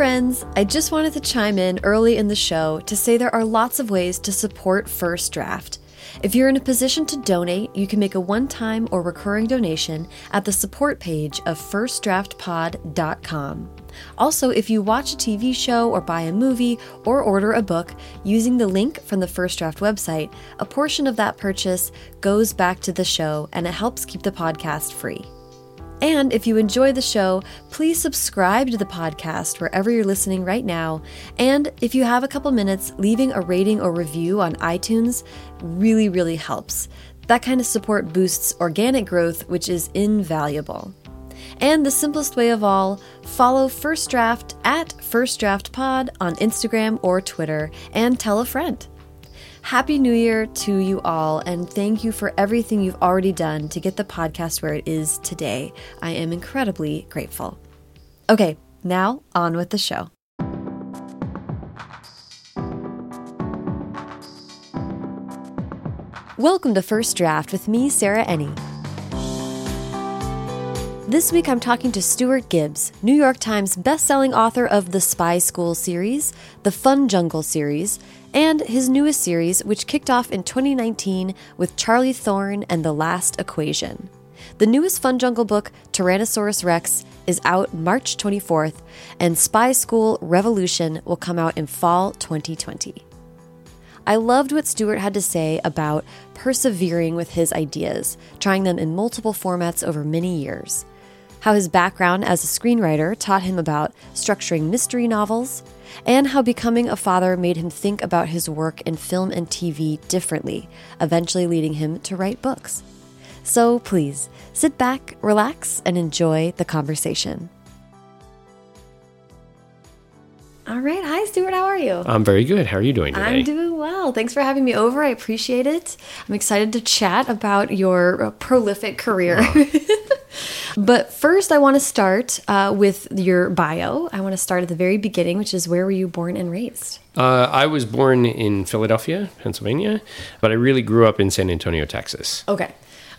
friends, I just wanted to chime in early in the show to say there are lots of ways to support First Draft. If you're in a position to donate, you can make a one time or recurring donation at the support page of firstdraftpod.com. Also, if you watch a TV show or buy a movie or order a book using the link from the First Draft website, a portion of that purchase goes back to the show and it helps keep the podcast free. And if you enjoy the show, please subscribe to the podcast wherever you're listening right now. And if you have a couple minutes, leaving a rating or review on iTunes really, really helps. That kind of support boosts organic growth, which is invaluable. And the simplest way of all, follow First Draft at First Draft Pod on Instagram or Twitter and tell a friend. Happy New Year to you all, and thank you for everything you've already done to get the podcast where it is today. I am incredibly grateful. Okay, now on with the show. Welcome to First Draft with me, Sarah Enni. This week I'm talking to Stuart Gibbs, New York Times bestselling author of the Spy School series, the Fun Jungle series, and his newest series, which kicked off in 2019 with Charlie Thorne and The Last Equation. The newest Fun Jungle book, Tyrannosaurus Wrecks, is out March 24th, and Spy School Revolution will come out in fall 2020. I loved what Stuart had to say about persevering with his ideas, trying them in multiple formats over many years. How his background as a screenwriter taught him about structuring mystery novels, and how becoming a father made him think about his work in film and TV differently, eventually leading him to write books. So please sit back, relax, and enjoy the conversation. All right. Hi, Stuart. How are you? I'm very good. How are you doing today? I'm doing well. Thanks for having me over. I appreciate it. I'm excited to chat about your prolific career. but first, I want to start uh, with your bio. I want to start at the very beginning, which is where were you born and raised? Uh, I was born in Philadelphia, Pennsylvania, but I really grew up in San Antonio, Texas. Okay.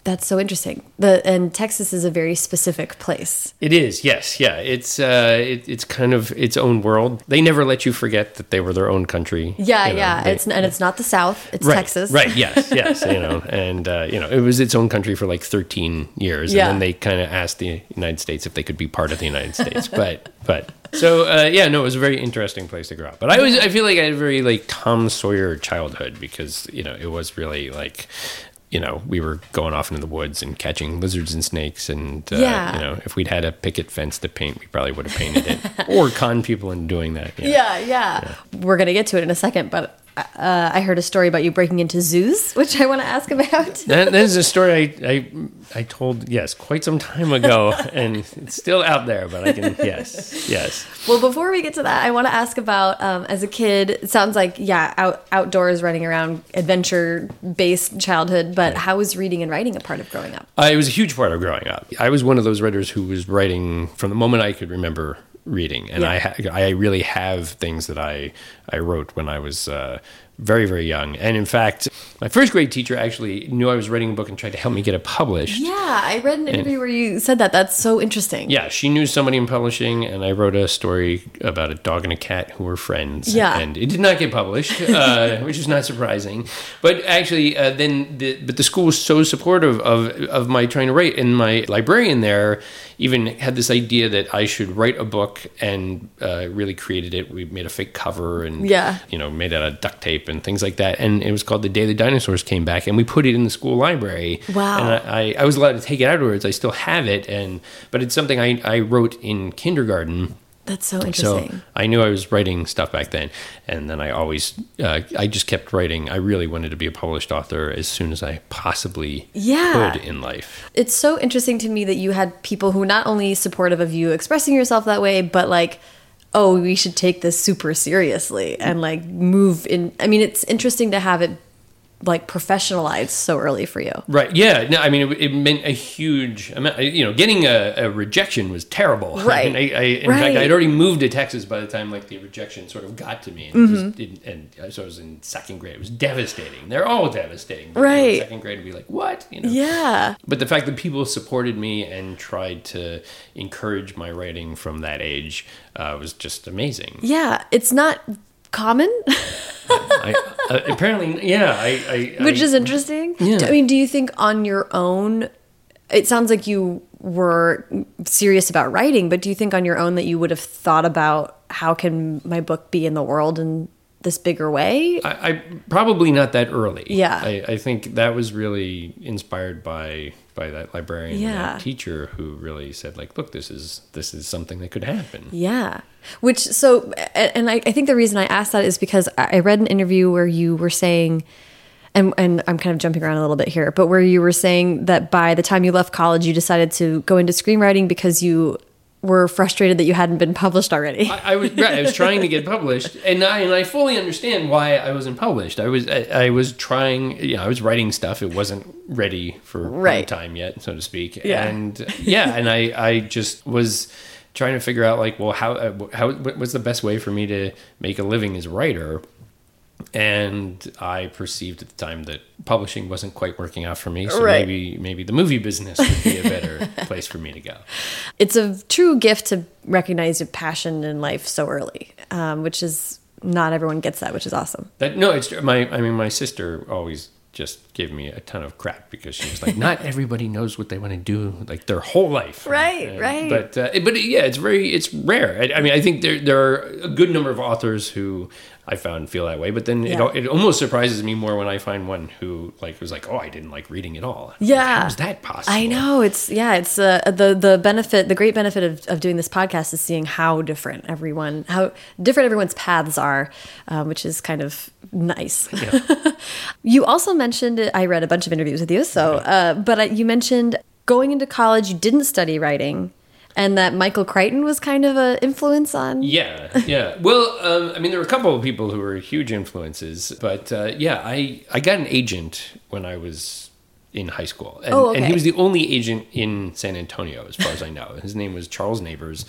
That's so interesting. The and Texas is a very specific place. It is, yes, yeah. It's uh, it, it's kind of its own world. They never let you forget that they were their own country. Yeah, you know, yeah. they- it's and it's not the South. It's right, Texas. Right. Yes. Yes. you know, and uh, you know, it was its own country for like 13 years, Yeah. and then they kind of asked the United States if they could be part of the United States. But but so uh, yeah, no, it was a very interesting place to grow up. But I was I feel like I had a very like Tom Sawyer childhood because you know it was really like. You know, we were going off into the woods and catching lizards and snakes, and uh, Yeah. you know, if we'd had a picket fence to paint, we probably would have painted it, or con people into doing that. Yeah, yeah. We're gonna get to it in a second, but uh, I heard a story about you breaking into zoos, which I want to ask about. that, that is a story I, I I told yes quite some time ago, and it's still out there. But I can yes yes. Well, before we get to that, I want to ask about um, as a kid. It sounds like yeah, out outdoors, running around, adventure based childhood. But how was reading and writing a part of growing up? Uh, it was a huge part of growing up. I was one of those writers who was writing from the moment I could remember reading, and I ha- I really have things that I I wrote when I was uh, very very young. And in fact, my first grade teacher actually knew I was writing a book and tried to help me get it published. Yeah, I read an interview where you said that. That's so interesting. Yeah, she knew somebody in publishing, and I wrote a story about a dog and a cat who were friends. Yeah. and it did not get published, uh, which is not surprising. But actually, uh, then the but the school was so supportive of of my trying to write, and my librarian there even had this idea that I should write a book, and uh, really created it. We made a fake cover, and Yeah. you know, made out of duct tape and things like that. And it was called The Day the Dinosaurs Came Back, and we put it in the school library. Wow. And I, I, I was allowed to take it afterwards. I still have it, and but it's something I, I wrote in kindergarten. That's so interesting. So. I knew I was writing stuff back then, and then I always, uh, I just kept writing. I really wanted to be a published author as soon as I possibly Yeah. could in life. it's so interesting to me that you had people who were not only supportive of you expressing yourself that way, but like, oh, we should take this super seriously and like move in. I mean, it's interesting to have it like professionalized so early for you. Right. Yeah. No, I mean, it, it meant a huge amount. You know, getting a, a rejection was terrible. Right. I mean, I, I, in Right. fact, I'd already moved to Texas by the time like the rejection sort of got to me, and, Mm-hmm. it just didn't, and so I was in second grade. It was devastating. They're all devastating. Right. second grade would be like, what? You know. Yeah. But the fact that people supported me and tried to encourage my writing from that age uh, was just amazing. Yeah. It's not common, I, uh, apparently, yeah. I, I which is interesting. Yeah. I mean, do you think on your own, it sounds like you were serious about writing, but do you think on your own that you would have thought about how can my book be in the world in this bigger way? I, I probably not that early. Yeah. I, I think that was really inspired by by that librarian, Yeah. that teacher who really said like, look, this is this is something that could happen. Yeah. Which, so, and I, I think the reason I asked that is because I I read an interview where you were saying, and, and I'm kind of jumping around a little bit here, but where you were saying that by the time you left college, you decided to go into screenwriting because you were frustrated that you hadn't been published already. I, I was right. I was trying to get published, and I and I fully understand why I wasn't published. I was I, I was trying. You know, I was writing stuff. It wasn't ready for Right. time yet, so to speak. Yeah. And yeah, and I I just was trying to figure out like, well, how uh, how what was the best way for me to make a living as a writer. And I perceived at the time that publishing wasn't quite working out for me, so Right. maybe maybe the movie business would be a better place for me to go. it's a true gift to recognize your passion in life so early, um, which is not everyone gets that, which is awesome. That no, it's my. I mean, my sister always just gave me a ton of crap because she was like, "Not everybody knows what they want to do like their whole life." Right, And- right. But uh, but yeah, it's very it's rare. I, I mean, I think there there are a good number of authors who I found feel that way. But then it Yeah. al- it almost surprises me more when I find one who like was like, "Oh, I didn't like reading at all." Yeah. how is that possible? I know it's yeah it's uh, the the benefit the great benefit of, of doing this podcast is seeing how different everyone how different everyone's paths are, um, which is kind of nice. you also mentioned I read a bunch of interviews with you, so uh, but uh, you mentioned going into college you didn't study writing, and that Michael Crichton was kind of an influence on. Yeah, yeah. Well, um, I mean, there were a couple of people who were huge influences, but uh, yeah, I I got an agent when I was in high school, and, Oh, and he was the only agent in San Antonio, as far as I know. His name was Charles Neighbors,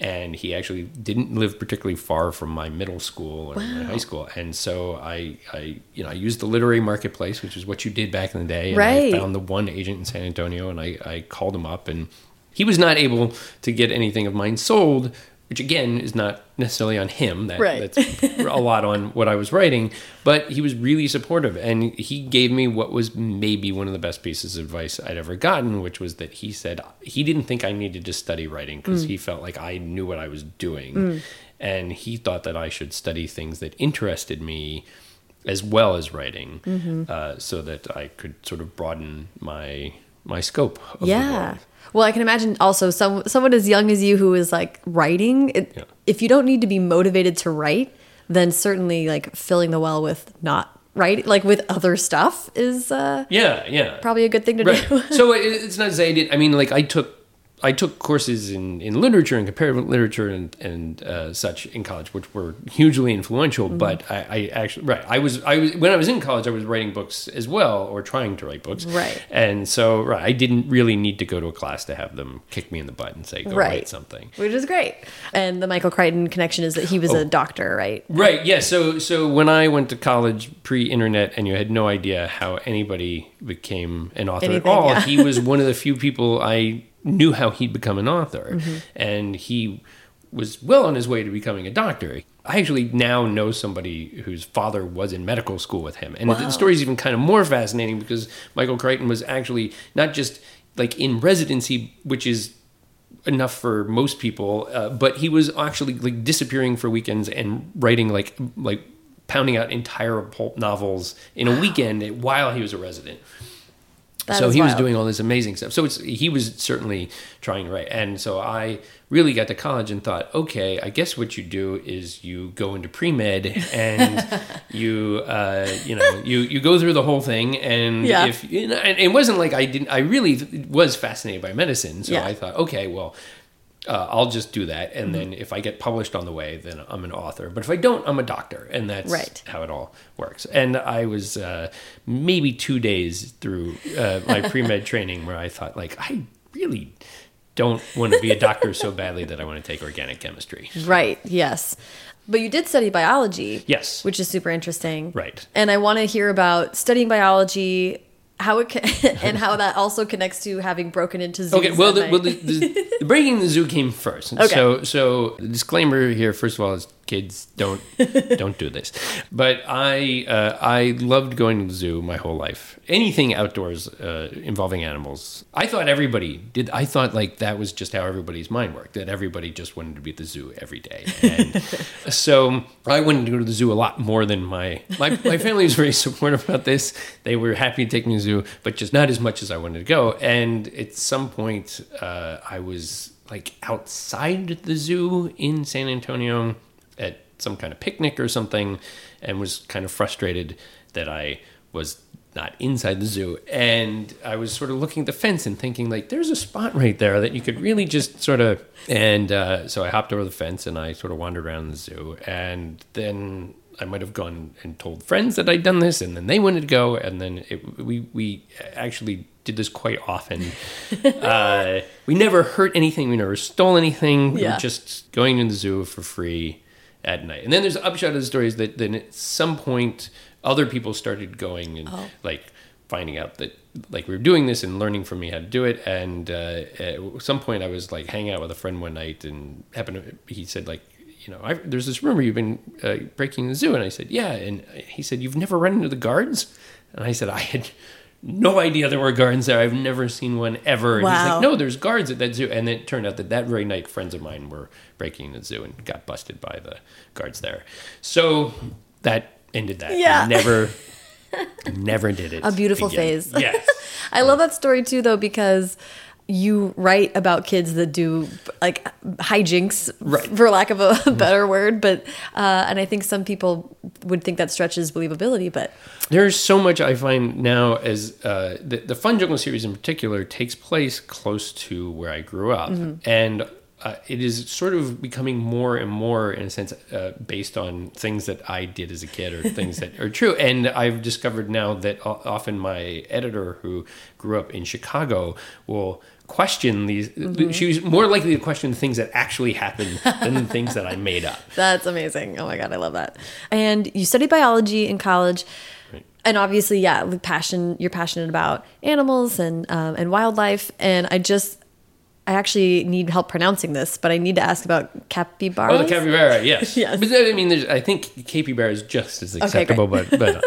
and he actually didn't live particularly far from my middle school or my high school, and so I, I, you know, I used the literary marketplace, which is what you did back in the day, and Right. I found the one agent in San Antonio, and I, I called him up, and he was not able to get anything of mine sold, which again is not necessarily on him. That, Right. That's a lot on what I was writing, but he was really supportive, and he gave me what was maybe one of the best pieces of advice I'd ever gotten, which was that he said he didn't think I needed to study writing because he mm. felt like I knew what I was doing, mm. and he thought that I should study things that interested me as well as writing, mm-hmm. uh, so that I could sort of broaden my my scope. Yeah. Well, I can imagine also some someone as young as you who is like writing. It, Yeah. If you don't need to be motivated to write, then certainly like filling the well with not writing, like with other stuff, is uh, Yeah, yeah. probably a good thing to right. do. so it, it's not I did. I mean, like I took I took courses in, in literature and comparative literature and and uh, such in college, which were hugely influential. Mm-hmm. But I, I actually right, I was I was when I was in college, I was writing books as well or trying to write books. Right. And so right, I didn't really need to go to a class to have them kick me in the butt and say go Right. write something. Which is great. And the Michael Crichton connection is that he was Oh. a doctor, right? Right. Yeah. So so when I went to college pre-internet and you had no idea how anybody became an author Anything, at all, yeah. he was one of the few people I knew how he'd become an author, Mm-hmm. and he was well on his way to becoming a doctor. I actually now know somebody whose father was in medical school with him, and the story's even kind of more fascinating because Michael Crichton was actually not just like in residency, which is enough for most people, uh, but he was actually like disappearing for weekends and writing like like pounding out entire pulp novels in a weekend while he was a resident. That so he was doing all this amazing stuff. So it's he was certainly trying to write, and so I really got to college and thought, okay, I guess what you do is you go into pre med and you uh, you know you you go through the whole thing, and Yeah. if you know, and it wasn't like I didn't, I really was fascinated by medicine, so Yeah. I thought, okay, well. Uh, I'll just do that, and then if I get published on the way, then I'm an author. But if I don't, I'm a doctor, and that's Right. how it all works. And I was uh, maybe two days through uh, my pre med training where I thought, like, I really don't want to be a doctor so badly that I want to take organic chemistry. Right. Yes. But you did study biology. Yes. Which is super interesting. Right. And I want to hear about studying biology, how it ca- and how that also connects to having broken into zoos. Okay, well, the, well, the, the, the breaking the zoo came first. Okay. So, so the disclaimer here, first of all, is kids don't don't do this. But I uh, I loved going to the zoo my whole life. Anything outdoors uh, involving animals, I thought everybody did. I thought like that was just how everybody's mind worked. That everybody just wanted to be at the zoo every day. And so I wanted to go to the zoo a lot more than my my my family was very supportive about this. They were happy to take me to the zoo, but just not as much as I wanted to go. And at some point, uh, I was like outside the zoo in San Antonio some kind of picnic or something, and was kind of frustrated that I was not inside the zoo. And i was sort of looking at the fence and thinking like there's a spot right there that you could really just sort of and uh, so i hopped over the fence and i sort of wandered around the zoo. And then i might have gone and told friends that i'd done this and then they wanted to go and then it, we we actually did this quite often. Uh, we never hurt anything. We never stole anything. We Yeah. were just going to the zoo for free at night. And then there's the upshot of the story is that then at some point other people started going and like finding out that like we were doing this and learning from me how to do it. And uh, at some point I was like hanging out with a friend one night and happened to, he said like, you know, I, there's this rumor you've been uh, breaking the zoo. And I said, yeah. And he said, you've never run into the guards? And I said, I had no idea there were guards there. I've never seen one ever. And he's Wow. like, no, there's guards at that zoo. And it turned out that that very night, friends of mine were breaking the zoo and got busted by the guards there. So that ended that. Yeah. Never, never did it. A beautiful again. phase. Yes. I love that story too, though, because you write about kids that do like hijinks, Right. for lack of a better word. But uh, and I think some people would think that stretches believability, but There's so much I find now as uh, the, the Fun Jungle series in particular takes place close to where I grew up. And uh, it is sort of becoming more and more, in a sense, uh, based on things that I did as a kid or things that are true. And I've discovered now that often my editor, who grew up in Chicago, will question these. She was more likely to question things that actually happened than the things that I made up. That's amazing. Oh my god, I love that. And you studied biology in college, and obviously, yeah, passion. You're passionate about animals and um, and wildlife. And I just, I actually need help pronouncing this, but I need to ask about capybaras. Oh, the capybara, yes. Yes. But I mean, there's, I think capybara is just as acceptable, but, but uh,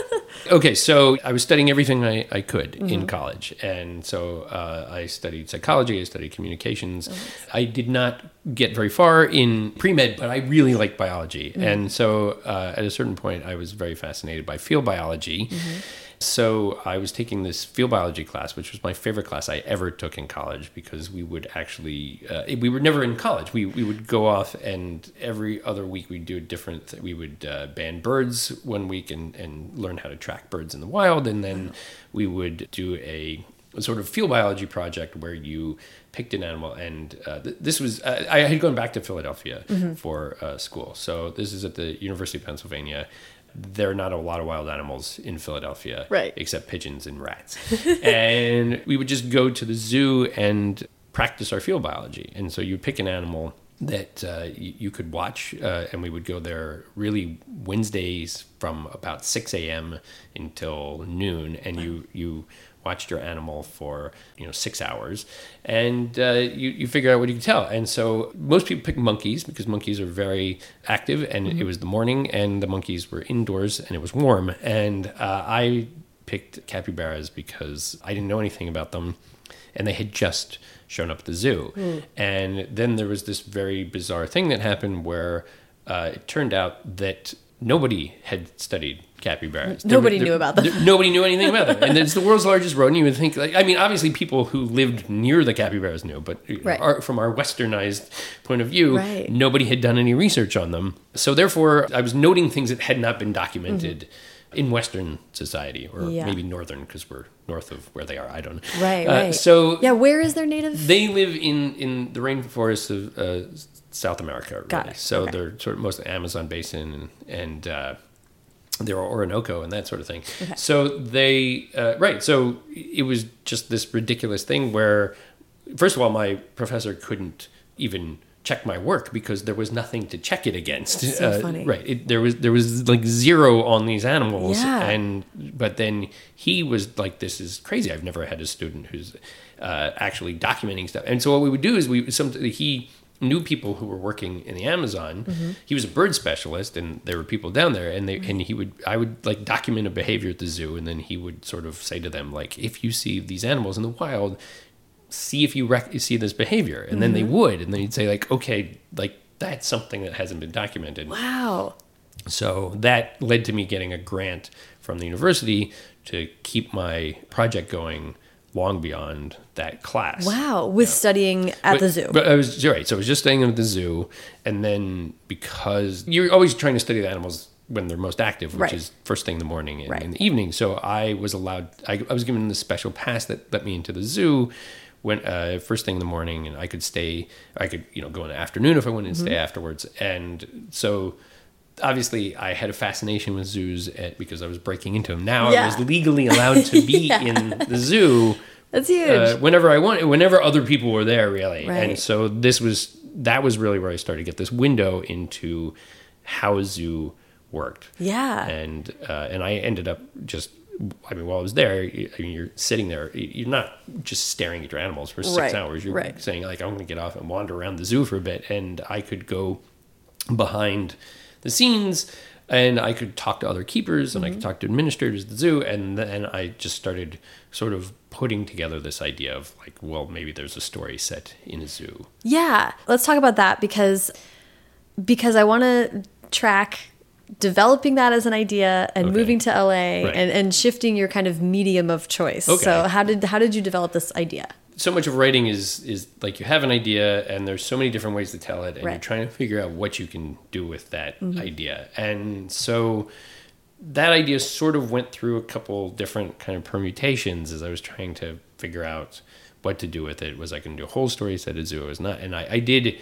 okay. So I was studying everything I, I could Mm-hmm. in college, and so uh, I studied psychology, I studied communications. Oh, I did not get very far in pre med, but I really liked biology, Mm-hmm. and so uh, at a certain point, I was very fascinated by field biology. Mm-hmm. So I was taking this field biology class, which was my favorite class I ever took in college because we would actually uh, we were never in college. We we would go off and every other week we'd do a different. Th- we would uh, ban birds one week and and learn how to track birds in the wild, and then we would do a, a sort of field biology project where you picked an animal and uh, th- this was uh, I had gone back to Philadelphia for uh, school. So this is at the University of Pennsylvania. There are not a lot of wild animals in Philadelphia, Right. except pigeons and rats. and we would just go to the zoo and practice our field biology. And so you pick an animal that uh, you, you could watch, uh, and we would go there really Wednesdays from about 6 a.m. until noon, and you you watched your animal for you know six hours, and uh, you you figure out what you can tell. And so most people pick monkeys because monkeys are very active, and it was the morning, and the monkeys were indoors, and it was warm, and uh, I picked capybaras because I didn't know anything about them, and they had just shown up at the zoo. And then there was this very bizarre thing that happened where uh, it turned out that nobody had studied capybaras. There Nobody knew about them. there- nobody knew anything about them, and it's the world's largest rodent. You would think, like, I mean, obviously, people who lived near the capybaras knew, but Right. our, from our westernized point of view, Right. nobody had done any research on them. So therefore, I was noting things that had not been documented in Western society, or Yeah. maybe Northern because we're north of where they are. I don't know. Right, Uh, right. So Yeah, where is their native? they live in in the rainforests of uh, South America. Really. Got it. So Okay. they're sort of mostly Amazon basin and and uh, they're Orinoco and that sort of thing. Okay. So they uh, right. So it was just this ridiculous thing where, first of all, my professor couldn't even check my work because there was nothing to check it against. That's so funny. Right. It, there was there was like zero on these animals, Yeah. and but then he was like, "This is crazy. I've never had a student who's uh, actually documenting stuff." And so what we would do is we some he knew people who were working in the Amazon. Mm-hmm. He was a bird specialist, and there were people down there, and they and he would I would like document a behavior at the zoo, and then he would sort of say to them like, "If you see these animals in the wild." see if you rec- see this behavior and then they would and then you'd say like okay like that's something that hasn't been documented Wow. so that led to me getting a grant from the university to keep my project going long beyond that class Wow. With studying at but, the zoo. But I was right. So I was just staying at the zoo, and then because you're always trying to study the animals when they're most active, which Right. is first thing in the morning and Right. in the evening. So I was allowed. I, I was given this special pass that let me into the zoo. When uh, first thing in the morning, and I could stay. I could you know go in the afternoon if I wanted to stay Mm-hmm. afterwards. And so obviously I had a fascination with zoos at, because I was breaking into them. Now Yeah. I was legally allowed to be Yeah. in the zoo That's huge. uh, whenever I wanted, whenever other people were there, really. Right. And so this was that was really where I started to get this window into how a zoo worked. yeah. And uh, and I ended up just. I mean, while I was there, I mean, you're sitting there. You're not just staring at your animals for six Right, hours. You're right. saying like, "I'm going to get off and wander around the zoo for a bit," and I could go behind the scenes and I could talk to other keepers and I could Mm-hmm. talk to administrators at the zoo and then I just started sort of putting together this idea of like well maybe there's a story set in a zoo Yeah, let's talk about that because because I want to track developing that as an idea and Okay. moving to LA Right. and, and shifting your kind of medium of choice. Okay. So how did how did you develop this idea? So much of writing is is like you have an idea and there's so many different ways to tell it and you're Mm-hmm. trying to figure out what you can do with that idea. And so that idea sort of went through a couple different kind of permutations as i was trying to figure out what to do with it. Was i going to do a whole story set at zoo was not. And i, I did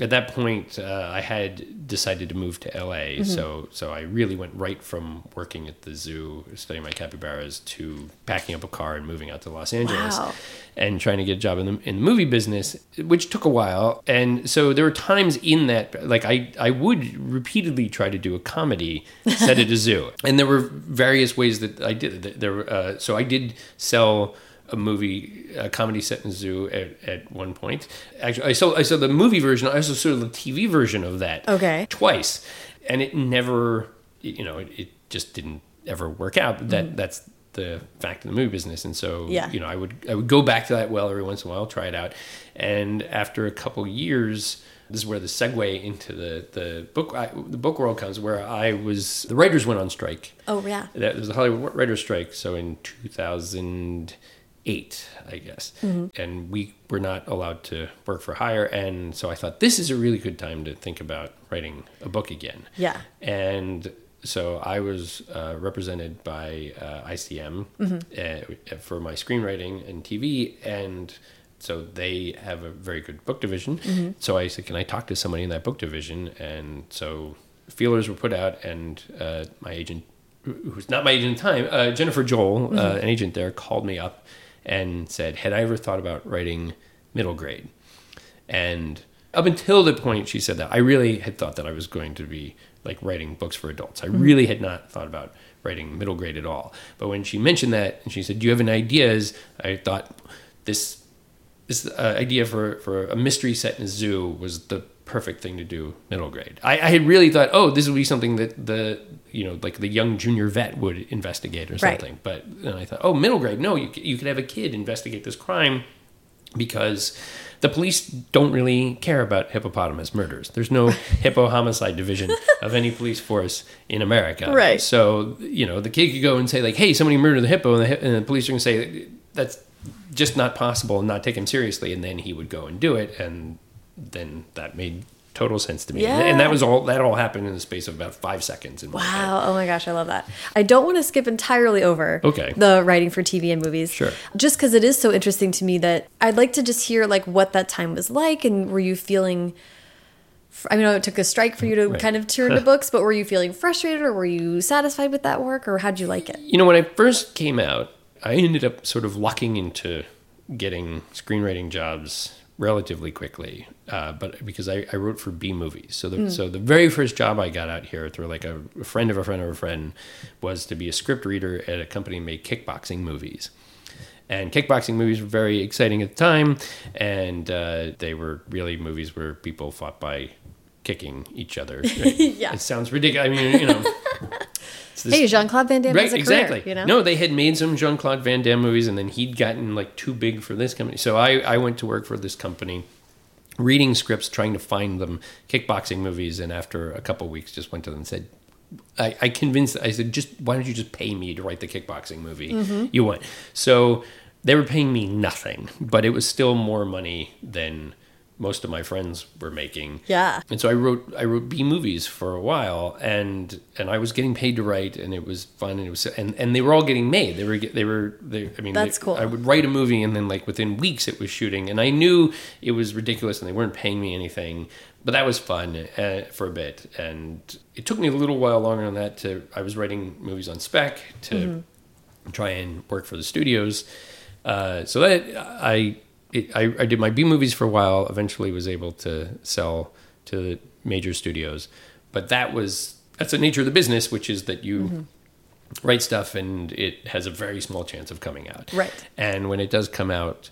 at that point uh, i had decided to move to la Mm-hmm. so so i really went right from working at the zoo studying my capybaras to packing up a car and moving out to los angeles Wow. and trying to get a job in the, in the movie business, which took a while. And so there were times in that, like I, I would repeatedly try to do a comedy set at a zoo, and there were various ways that I did it. There, uh, so I did sell a movie, a comedy set in a zoo at, at one point. Actually, I saw I saw the movie version. I also saw the TV version of that. Okay. twice, and it never, you know, it, it just didn't ever work out. That mm-hmm. that's the fact of the movie business, and so Yeah. you know, I would I would go back to that well every once in a while, try it out, and after a couple years, this is where the segue into the the book I, the book world comes, where I was the writers went on strike. Oh yeah. That was the Hollywood writers' strike. So in 2008, I guess, and we were not allowed to work for hire, and so I thought this is a really good time to think about writing a book again. Yeah. And so I was uh, represented by uh, ICM uh, for my screenwriting and TV, and so they have a very good book division. So I said, "Can I talk to somebody in that book division?" And so feelers were put out, and uh, my agent, who's not my agent at the time, uh, Jennifer Joel, uh, an agent there, called me up and said, "Had I ever thought about writing middle grade?" And up until the point she said that, I really had thought that I was going to be like writing books for adults. I really had not thought about writing middle grade at all. But when she mentioned that and she said, "Do you have any ideas?" I thought this this uh, idea for for a mystery set in a zoo was the perfect thing to do middle grade. I, I had really thought, oh, this would be something that the you know like the young junior vet would investigate or Right. something. But then I thought, oh, middle grade, no, you you could have a kid investigate this crime because the police don't really care about hippopotamus murders. There's no hippo homicide division of any police force in America. Right. So, you know, the kid could go and say, like, hey, somebody murdered the hippo, and the, hi- and the police are going to say, that's just not possible and not take him seriously. And then he would go and do it. And then that made total sense to me. Yeah. And that was all that all happened in the space of about five seconds. In my head. Wow. Oh my gosh, I love that. I don't want to skip entirely over Okay. the writing for TV and movies. Sure. Just because it is so interesting to me that I'd like to just hear like what that time was like and were you feeling I mean, know it took a strike for you to Right. kind of turn to books, but were you feeling frustrated or were you satisfied with that work or how'd you like it? You know, when I first came out, I ended up sort of lucking into getting screenwriting jobs relatively quickly, uh, but because I, I wrote for B movies, so the so the very first job I got out here through like a, a friend of a friend of a friend was to be a script reader at a company that made kickboxing movies. And kickboxing movies were very exciting at the time, and uh, they were really movies where people fought by kicking each other. Yeah. It sounds ridiculous. I mean, you know. This- Hey, Jean Claude Van Damme right, exactly. career, you know? No, they had made some Jean Claude Van Damme movies, and then he'd gotten like too big for this company. So I, I went to work for this company, reading scripts, trying to find them kickboxing movies, and after a couple weeks, just went to them and said. I, I convinced. I said, "Just why don't you just pay me to write the kickboxing movie Mm-hmm. you want?" So they were paying me nothing, but it was still more money than most of my friends were making. Yeah. And so I wrote I wrote B movies for a while, and and I was getting paid to write, and it was fun, and it was and, and they were all getting made. They were get- they were they, I mean That's they- cool. I would write a movie, and then like within weeks it was shooting, and I knew it was ridiculous, and they weren't paying me anything, but that was fun uh, for a bit, and it took me a little while longer than that to I was writing movies on spec to Mm-hmm. try and work for the studios. Uh, so that I, it, I I did my B movies for a while. Eventually, was able to sell to the major studios, but that was that's the nature of the business, which is that you Mm-hmm. write stuff and it has a very small chance of coming out. Right. And when it does come out,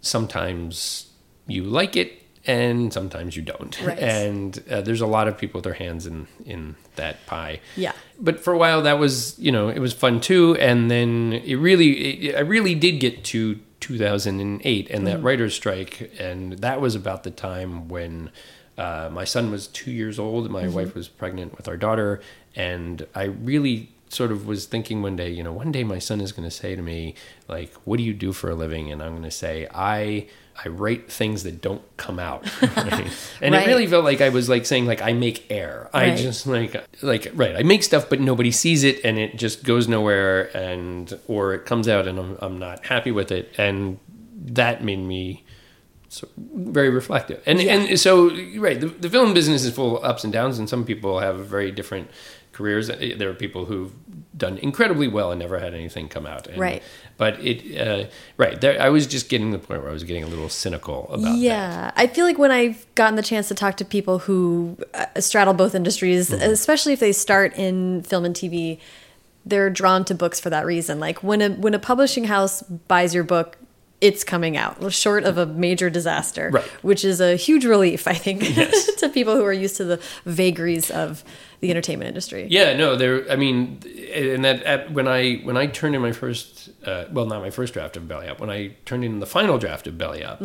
sometimes you like it and sometimes you don't. Right. And uh, there's a lot of people with their hands in in that pie Yeah. but for a while that was you know it was fun too and then it really it, i really did get to 2008 and that writer's strike and that was about the time when uh, my son was two years old my wife was pregnant with our daughter and i really sort of was thinking one day you know one day my son is going to say to me like what do you do for a living? And i'm going to say i i write things that don't come out right? and Right. it really felt like i was like saying like i make air i Right. just like like right i make stuff but nobody sees it and it just goes nowhere and or it comes out and i'm, I'm not happy with it and that made me so very reflective and and so right the, the film business is full of ups and downs and some people have very different careers there are people who've done incredibly well and never had anything come out and, Right. But it uh, right there i was just getting to the point where i was getting a little cynical about that Yeah, I feel like when I've gotten the chance to talk to people who uh, straddle both industries, Mm-hmm. especially if they start in film and TV, they're drawn to books for that reason. Like when a when a publishing house buys your book, it's coming out, short of a major disaster, Right. which is a huge relief, I think, to people who are used to the vagaries of the entertainment industry. Yeah, no, there. I mean, and that at, when I when I turned in my first, uh, well, not my first draft of Belly Up, when I turned in the final draft of Belly Up,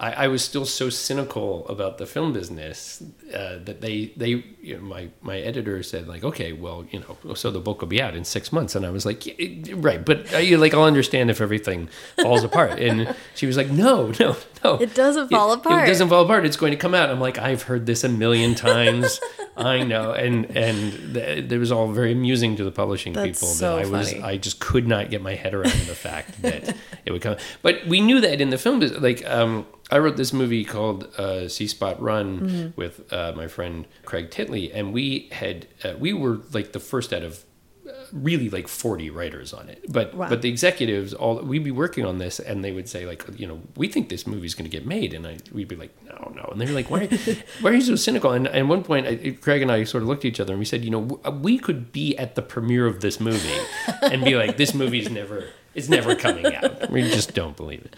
I, I was still so cynical about the film business uh, that they they you know, my my editor said like, okay, well, you know, so the book will be out in six months, and I was like, yeah, right, but uh, you like I'll understand if everything falls apart, and she was like, no, no, no, It doesn't fall It apart. It doesn't fall apart. It's going to come out. I'm like, I've heard this a million times. I know, and and th- it was all very amusing to the publishing That's people so that I was. funny. I just could not get my head around the fact that it would come. But we knew that in the film, like um, I wrote this movie called uh, "See Spot Run" Mm-hmm. with uh, my friend Craig Titley, and we had uh, we were like the first out of uh, really like 40 writers on it but Wow. but the executives all we'd be working on this and they would say like you know we think this movie's going to get made and I we'd be like no no and they're like why why are you so cynical and at one point I, Craig and I sort of looked at each other and we said you know we could be at the premiere of this movie and be like this movie's never it's never coming out. We just don't believe it.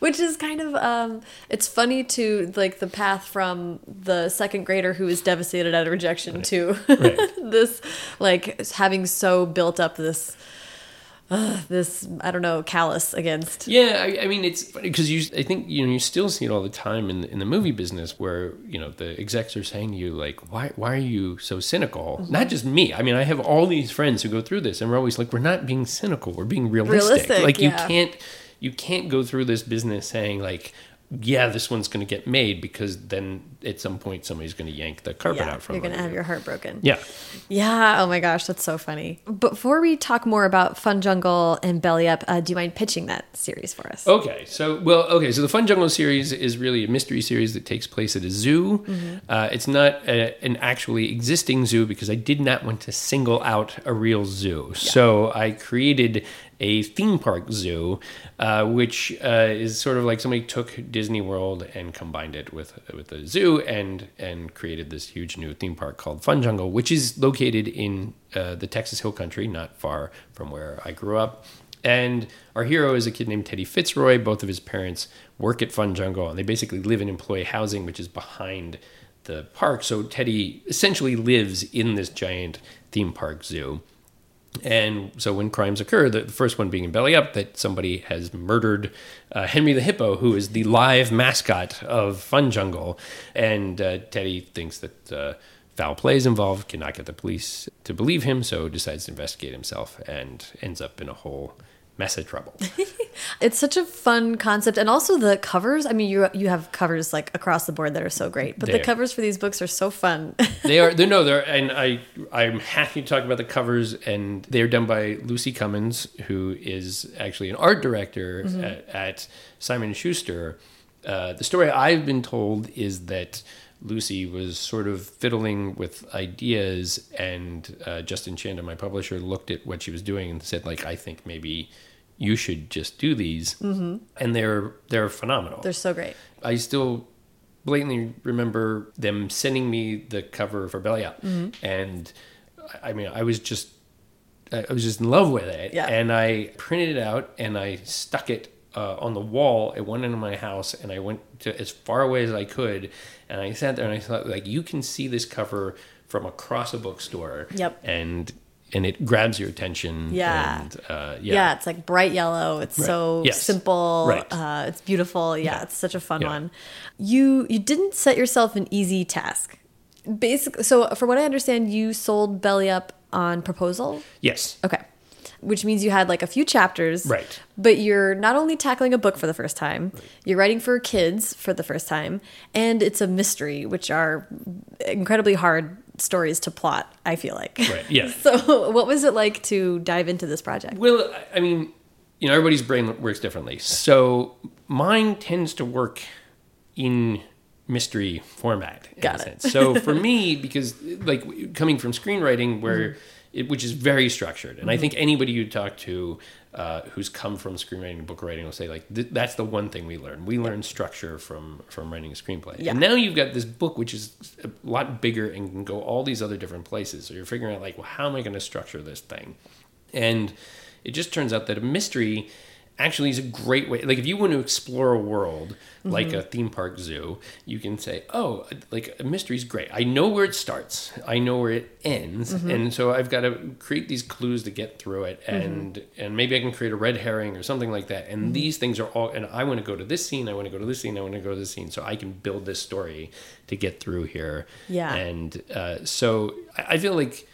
Which is kind of um it's funny to like the path from the second grader who is devastated at a rejection to Right. this like having so built up this uh, this i don't know callous against Yeah, I, I mean it's funny because you. I think you know you still see it all the time in in the movie business where you know the execs are saying to you like, why why are you so cynical? Mm-hmm. Not just me. I mean, I have all these friends who go through this, and we're always like, we're not being cynical. We're being realistic. Realistic, like you can't you can't go through this business saying like. Yeah, this one's going to get made because then at some point somebody's going to yank the carpet Yeah, out from you. You're gonna have your heart broken. Yeah. Yeah. Oh my gosh, that's so funny. Before we talk more about Fun Jungle and Belly Up, uh, do you mind pitching that series for us? Okay, so well, okay, so the Fun Jungle series is really a mystery series that takes place at a zoo. Uh, it's not a, an actually existing zoo because I did not want to single out a real zoo. So I created a theme park zoo, uh, which uh, is sort of like somebody took Disney World and combined it with with a zoo and and created this huge new theme park called Fun Jungle, which is located in uh, the Texas Hill Country, not far from where I grew up. And our hero is a kid named Teddy Fitzroy. Both of his parents work at Fun Jungle, and they basically live in employee housing, which is behind the park. So Teddy essentially lives in this giant theme park zoo. And so when crimes occur, the first one being in Belly Up, that somebody has murdered uh, Henry the Hippo, who is the live mascot of Fun Jungle. And uh, Teddy thinks that uh, foul play is involved, cannot get the police to believe him, so decides to investigate himself and ends up in a whole mess of trouble. It's such a fun concept, and also the covers. I mean, you you have covers like across the board that are so great, but the They are. covers for these books are so fun. they are they're no they're and I I'm happy to talk about the covers and they're done by Lucy Cummins who is actually an art director at, at Simon Schuster. Uh, the story I've been told is that Lucy was sort of fiddling with ideas and uh, Justin Chanda, my publisher, looked at what she was doing and said like I think maybe you should just do these and they're they're phenomenal. They're so great. I still blatantly remember them sending me the cover for Belly Up, Mm-hmm. and I I mean, I was just, I was just in love with it, Yeah. and I printed it out and I stuck it uh, on the wall at one end of my house, and I went to as far away as I could, and I sat there and I thought, like, you can see this cover from across a bookstore, Yep. and and it grabs your attention, Yeah. and, uh, Yeah. yeah, it's like bright yellow. It's so Yes. simple. Right. Uh, it's beautiful. Yeah, it's such a fun Yeah. one. You you didn't set yourself an easy task. Basically, so from what I understand, you sold Belly Up on proposal. yes, Okay. Which means you had like a few chapters. Right. But you're not only tackling a book for the first time, you're writing for kids for the first time, and it's a mystery, which are incredibly hard stories to plot, I feel like. Right, yeah. so, what was it like to dive into this project? Well, I mean, you know, everybody's brain works differently. So mine tends to work in mystery format. In Got a it. sense. So for me, because like coming from screenwriting, where mm-hmm. it, which is very structured, and I mm-hmm. think anybody you talk to uh, who's come from screenwriting and book writing will say like th- that's the one thing we learn. We learn structure from from writing a screenplay. Yeah. And now you've got this book which is a lot bigger and can go all these other different places. So you're figuring out like, well, how am I going to structure this thing? And it just turns out that a mystery actually is a great way. Like if you want to explore a world mm-hmm. like a theme park zoo, you can say, "Oh, like a mystery is great. I know where it starts. I know where it ends, mm-hmm. and so I've got to create these clues to get through it, mm-hmm. and and maybe I can create a red herring or something like that. And these things are all. And I want to go to this scene. I want to go to this scene. I want to go to this scene, so I can build this story to get through here. Yeah. And uh, so I feel like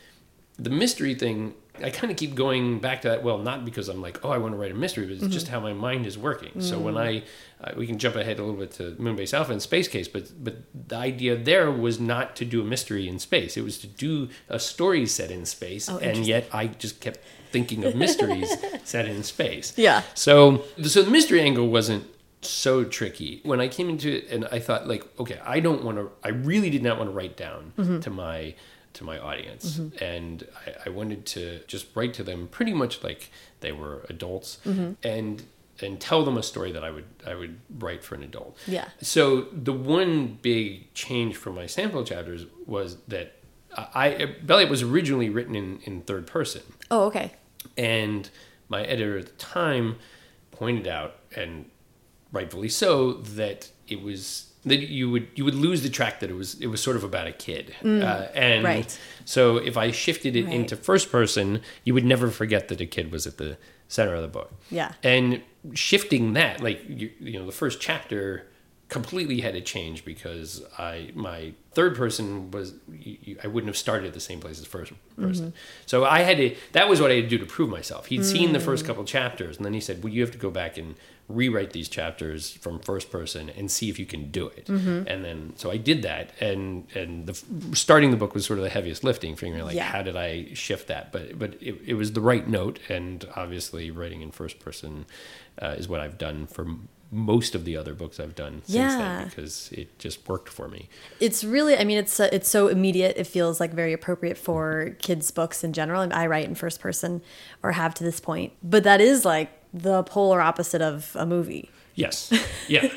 the mystery thing i kind of keep going back to that well not because i'm like oh i want to write a mystery but it's just mm-hmm. how my mind is working. So when mm. i uh, we can jump ahead a little bit to moonbase alpha and space case but but the idea there was not to do a mystery in space. It was to do a story set in space Oh, and yet i just kept thinking of mysteries set in space. Yeah. so so the mystery angle wasn't so tricky. When I came into it, and I thought like, okay, I don't want to. I really did not want to write down mm-hmm. to my to my audience, and I, I wanted to just write to them pretty much like they were adults, and and tell them a story that I would I would write for an adult. Yeah. So the one big change from my sample chapters was that I Belly was originally written in in third person. Oh, okay. And my editor at the time pointed out, and rightfully so, that it was that you would you would lose the track that it was it was sort of about a kid, uh, and Mm. right. so if I shifted it Right. into first person, you would never forget that a kid was at the center of the book. Yeah. and shifting that, like you, you know, the first chapter completely had to change because I my third person was you, you, I wouldn't have started at the same place as first person. So I had to that was what I had to do to prove myself. He'd seen the first couple chapters and then he said, "Well, you have to go back and rewrite these chapters from first person and see if you can do it." And then so I did that and and the starting the book was sort of the heaviest lifting figuring like Yeah. how did I shift that? But but it, it was the right note and obviously writing in first person uh, is what I've done for most of the other books I've done since Yeah. then because it just worked for me. It's really, I mean, it's uh, it's so immediate. It feels like very appropriate for kids' books in general. And I write in first person, or have to this point. But that is like the polar opposite of a movie. Yes. Yeah.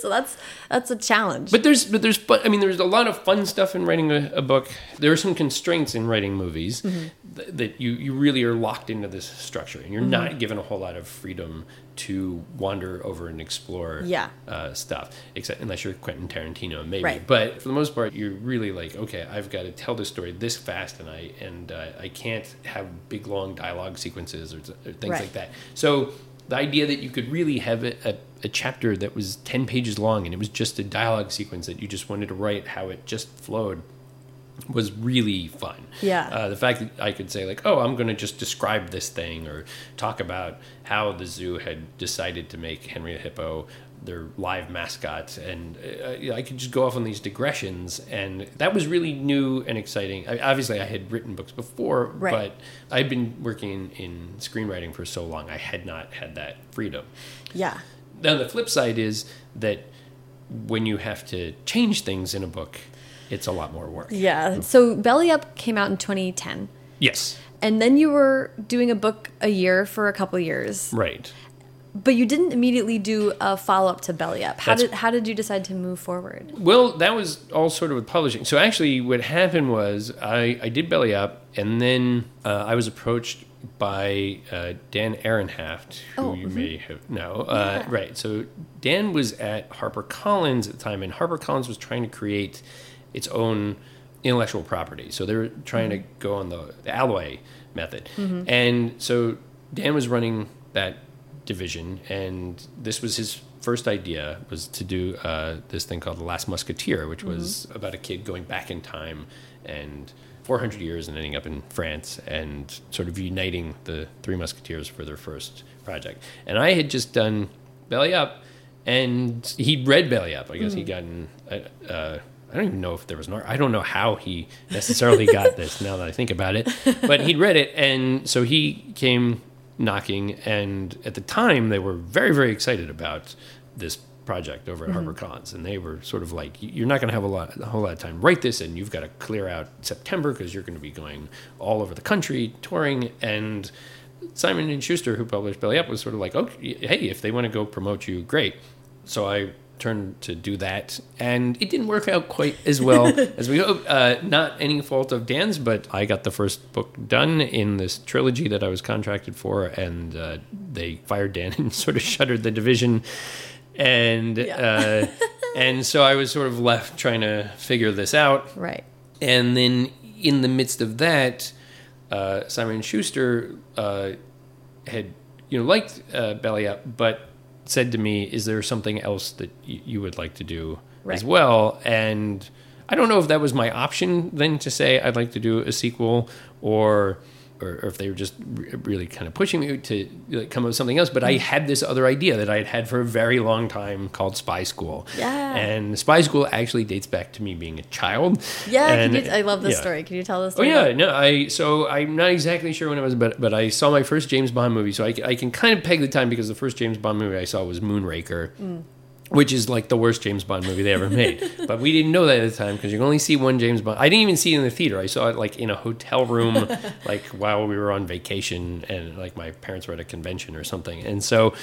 So that's that's a challenge. but there's but there's but I mean there's a lot of fun stuff in writing a, a book. There are some constraints in writing movies Mm-hmm. th- that you you really are locked into this structure and you're Mm-hmm. not given a whole lot of freedom to wander over and explore Yeah. uh, stuff except unless you're Quentin Tarantino maybe. Right. But for the most part you're really like okay, I've got to tell this story this fast and I and uh, I can't have big long dialogue sequences or, or things Right. like that. So the idea that you could really have a, a, a chapter that was 10 pages long and it was just a dialogue sequence that you just wanted to write how it just flowed was really fun. Yeah. Uh, the fact that I could say, like, oh, I'm going to just describe this thing or talk about how the zoo had decided to make Henry the Hippo their live mascots, And uh, I could just go off on these digressions. And that was really new and exciting. I, obviously, I had written books before, Right. but I'd been working in, in screenwriting for so long, I had not had that freedom. yeah. Now, the flip side is that when you have to change things in a book, it's a lot more work. Yeah. So Belly Up came out in 2010. Yes, And then you were doing a book a year for a couple years, right. But you didn't immediately do a follow up to Belly Up. How That's- did how did you decide to move forward? Well, that was all sort of with publishing. So actually, what happened was I, I did Belly Up, and then uh, I was approached by uh, Dan Ehrenhaft, who Oh, you may have know. Uh, Right. So Dan was at HarperCollins at the time, and HarperCollins was trying to create its own intellectual property. So they were trying to go on the, the Alloy method. And so Dan was running that division, and this was his first idea was to do uh, this thing called the Last Musketeer, which was about a kid going back in time and 400 years and ending up in France and sort of uniting the three musketeers for their first project. And I had just done Belly Up, and he'd read Belly Up. I guess he'd gotten. Uh, uh, I don't even know if there was an art. I don't know how he necessarily got this. Now that I think about it, but he'd read it, and so he came knocking. And at the time, they were very, very excited about this project over at mm-hmm. HarperCollins, and they were sort of like, "You're not going to have a lot, a whole lot of time. Write this, and you've got to clear out September because you're going to be going all over the country touring." And Simon and Schuster, who published Belly Up, was sort of like, "Okay, hey, if they want to go promote you, great." So I turned to do that, and it didn't work out quite as well as we hoped. Uh, not any fault of Dan's, but I got the first book done in this trilogy that I was contracted for, and uh, they fired Dan and sort of shuttered the division, and uh, and so I was sort of left trying to figure this out. Right. And then in the midst of that, uh, Simon Schuster uh, had you know liked uh, Belly Up, but said to me, "Is there something else that y- you would like to do as well?" And I don't know if that was my option then to say I'd like to do a sequel or. Or, or if they were just re- really kind of pushing me to like, come up with something else, but Mm. I had this other idea that I had had for a very long time called Spy School. Yeah. And Spy School actually dates back to me being a child. Yeah, And- can you, I love this yeah. story. Can you tell this Oh yeah, no, I so I'm not exactly sure when it was, but but I saw my first James Bond movie, so I, I can kind of peg the time because the first James Bond movie I saw was Moonraker, which is like the worst James Bond movie they ever made. but we didn't know that at the time because you can only see one James Bond. I didn't even see it in the theater. I saw it like in a hotel room, like while we were on vacation, and like my parents were at a convention or something. And so,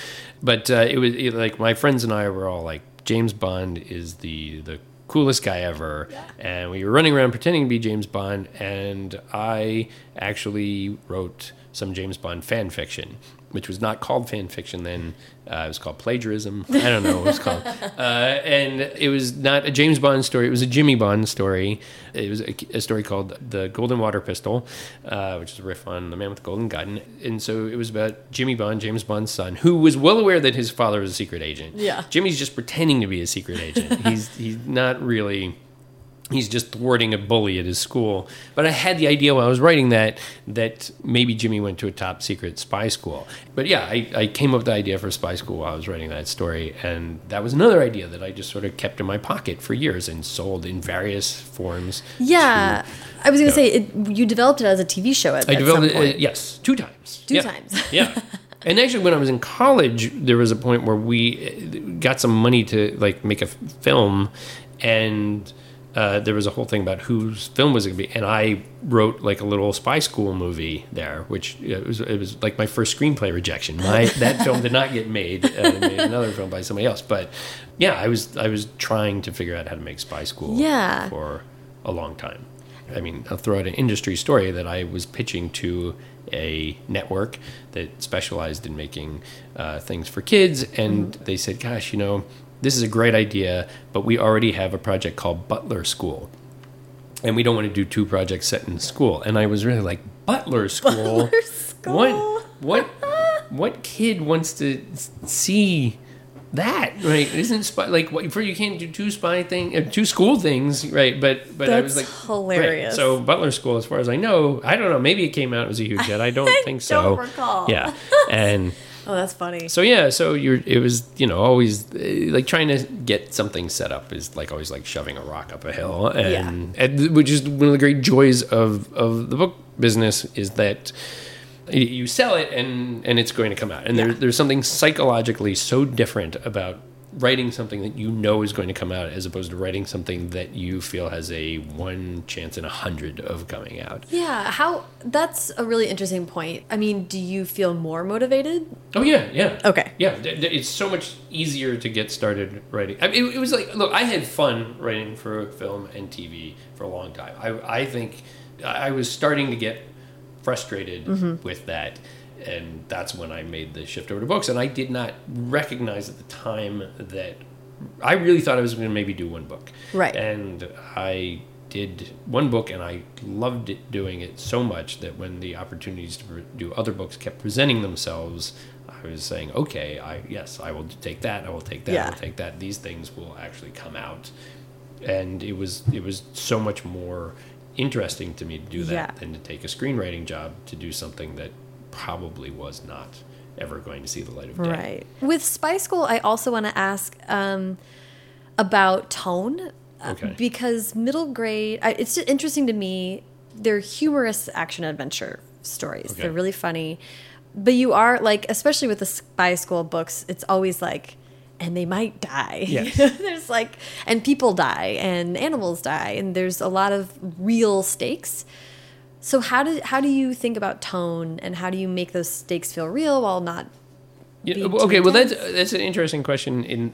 but uh, it was it, like my friends and I were all like, James Bond is the the coolest guy ever. And we were running around pretending to be James Bond. And I actually wrote some James Bond fan fiction, which was not called fan fiction then. Uh, it was called plagiarism. I don't know what it was called. Uh, and it was not a James Bond story. It was a Jimmy Bond story. It was a, a story called The Golden Water Pistol, uh, which is a riff on The Man with the Golden Gun. And so it was about Jimmy Bond, James Bond's son, who was well aware that his father was a secret agent. Yeah. Jimmy's just pretending to be a secret agent. he's he's not really he's just thwarting a bully at his school. But I had the idea while I was writing that that maybe Jimmy went to a top secret spy school. But yeah, I, I came up with the idea for spy school while I was writing that story, and that was another idea that I just sort of kept in my pocket for years and sold in various forms. Yeah, I was going to say it, you developed it as a TV show at, I at developed some it, uh, yes, two times. Two Yeah. times. yeah. And actually, when I was in college, there was a point where we uh, got some money to like make a f- film, and uh, there was a whole thing about whose film was it going to be. And I wrote like a little spy school movie there, which uh, it was it was like my first screenplay rejection. My that film did not get made. Uh, made another film by somebody else, but yeah, I was I was trying to figure out how to make spy school. Yeah. for a long time. I mean, I'll throw out an industry story that I was pitching to a network that specialized in making uh, things for kids, and they said, "Gosh, you know, this is a great idea, but we already have a project called Butler School." And we don't want to do two projects set in school. And I was really like, Butler School? Butler School? What? What? What kid wants to see that? Right? Isn't spy like what? For you can't do two spy thing, uh, two school things, right? But but I was like That's right. hilarious. So Butler School, as far as I know, I don't know. Maybe it came out it was a huge hit. I don't think so. don't recall. Yeah, and Oh, that's funny. so yeah, so you're it was you know always uh, like trying to get something set up is like always like shoving a rock up a hill, and, and which is one of the great joys of of the book business is that you sell it and and it's going to come out, and there, there's something psychologically so different about writing something that you know is going to come out as opposed to writing something that you feel has a one chance in a hundred of coming out. Yeah, how that's a really interesting point. I mean, do you feel more motivated? Oh yeah, yeah. Okay. Yeah, it's so much easier to get started writing. I mean, it, it was like, look, I had fun writing for film and TV for a long time. I, I think I was starting to get frustrated mm-hmm. with that, and that's when I made the shift over to books. And I did not recognize at the time that I really thought I was going to maybe do one book. Right. And I did one book and I loved it doing it so much that when the opportunities to do other books kept presenting themselves, I was saying, okay, I yes, I will take that, I will take that, I will take that. These things will actually come out. And it was it was so much more interesting to me to do that Yeah. than to take a screenwriting job to do something that probably was not ever going to see the light of day. Right. With Spy School, I also want to ask um, about tone. uh, Okay. Because middle grade, I, it's just interesting to me. They're humorous action adventure stories. Okay. They're really funny. But you are like, especially with the Spy School books, it's always like, and they might die. Yes. there's like, and people die, and animals die, and there's a lot of real stakes. So how do how do you think about tone, and how do you make those stakes feel real while not Yeah, be well, too okay, well that's that's an interesting question. In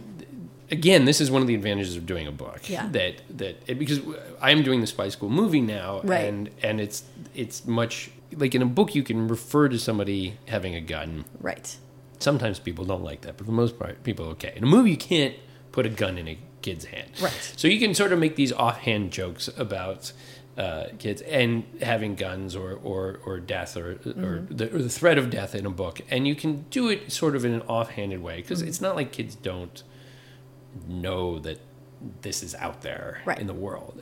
again, this is one of the advantages of doing a book. Yeah. That that it, because I am doing the spy school movie now, Right. and and it's it's much like in a book you can refer to somebody having a gun. right? Sometimes people don't like that, but for the most part, people are okay. In a movie, you can't put a gun in a kid's hand, Right. So you can sort of make these offhand jokes about. Uh, kids and having guns or or, or death or or, the, or the threat of death in a book, and you can do it sort of in an offhanded way because it's not like kids don't know that this is out there Right. in the world.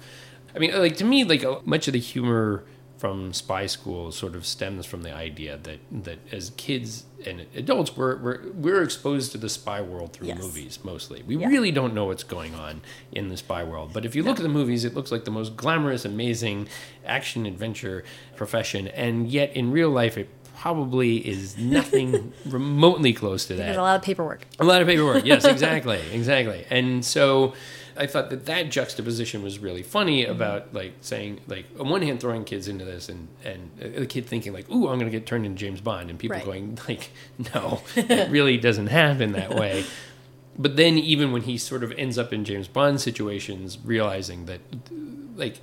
I mean, like to me, like uh, much of the humor from Spy School sort of stems from the idea that that as kids and adults, we're we're, we're exposed to the spy world through Yes. movies mostly. We Yeah. really don't know what's going on in the spy world. But if you look at the movies, it looks like the most glamorous, amazing action adventure profession, and yet in real life, it probably is nothing remotely close to that. There's a lot of paperwork. A lot of paperwork. Yes, exactly, exactly. And so I thought that that juxtaposition was really funny Mm-hmm. about like saying like on one hand throwing kids into this and and the kid thinking like ooh I'm going to get turned into James Bond and people Right. going like no it really doesn't happen that way. But then even when he sort of ends up in James Bond situations realizing that like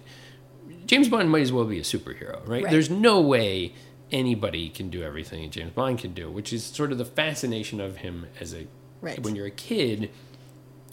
James Bond might as well be a superhero, right? Right. There's no way anybody can do everything that James Bond can do, which is sort of the fascination of him as a Right. when you're a kid.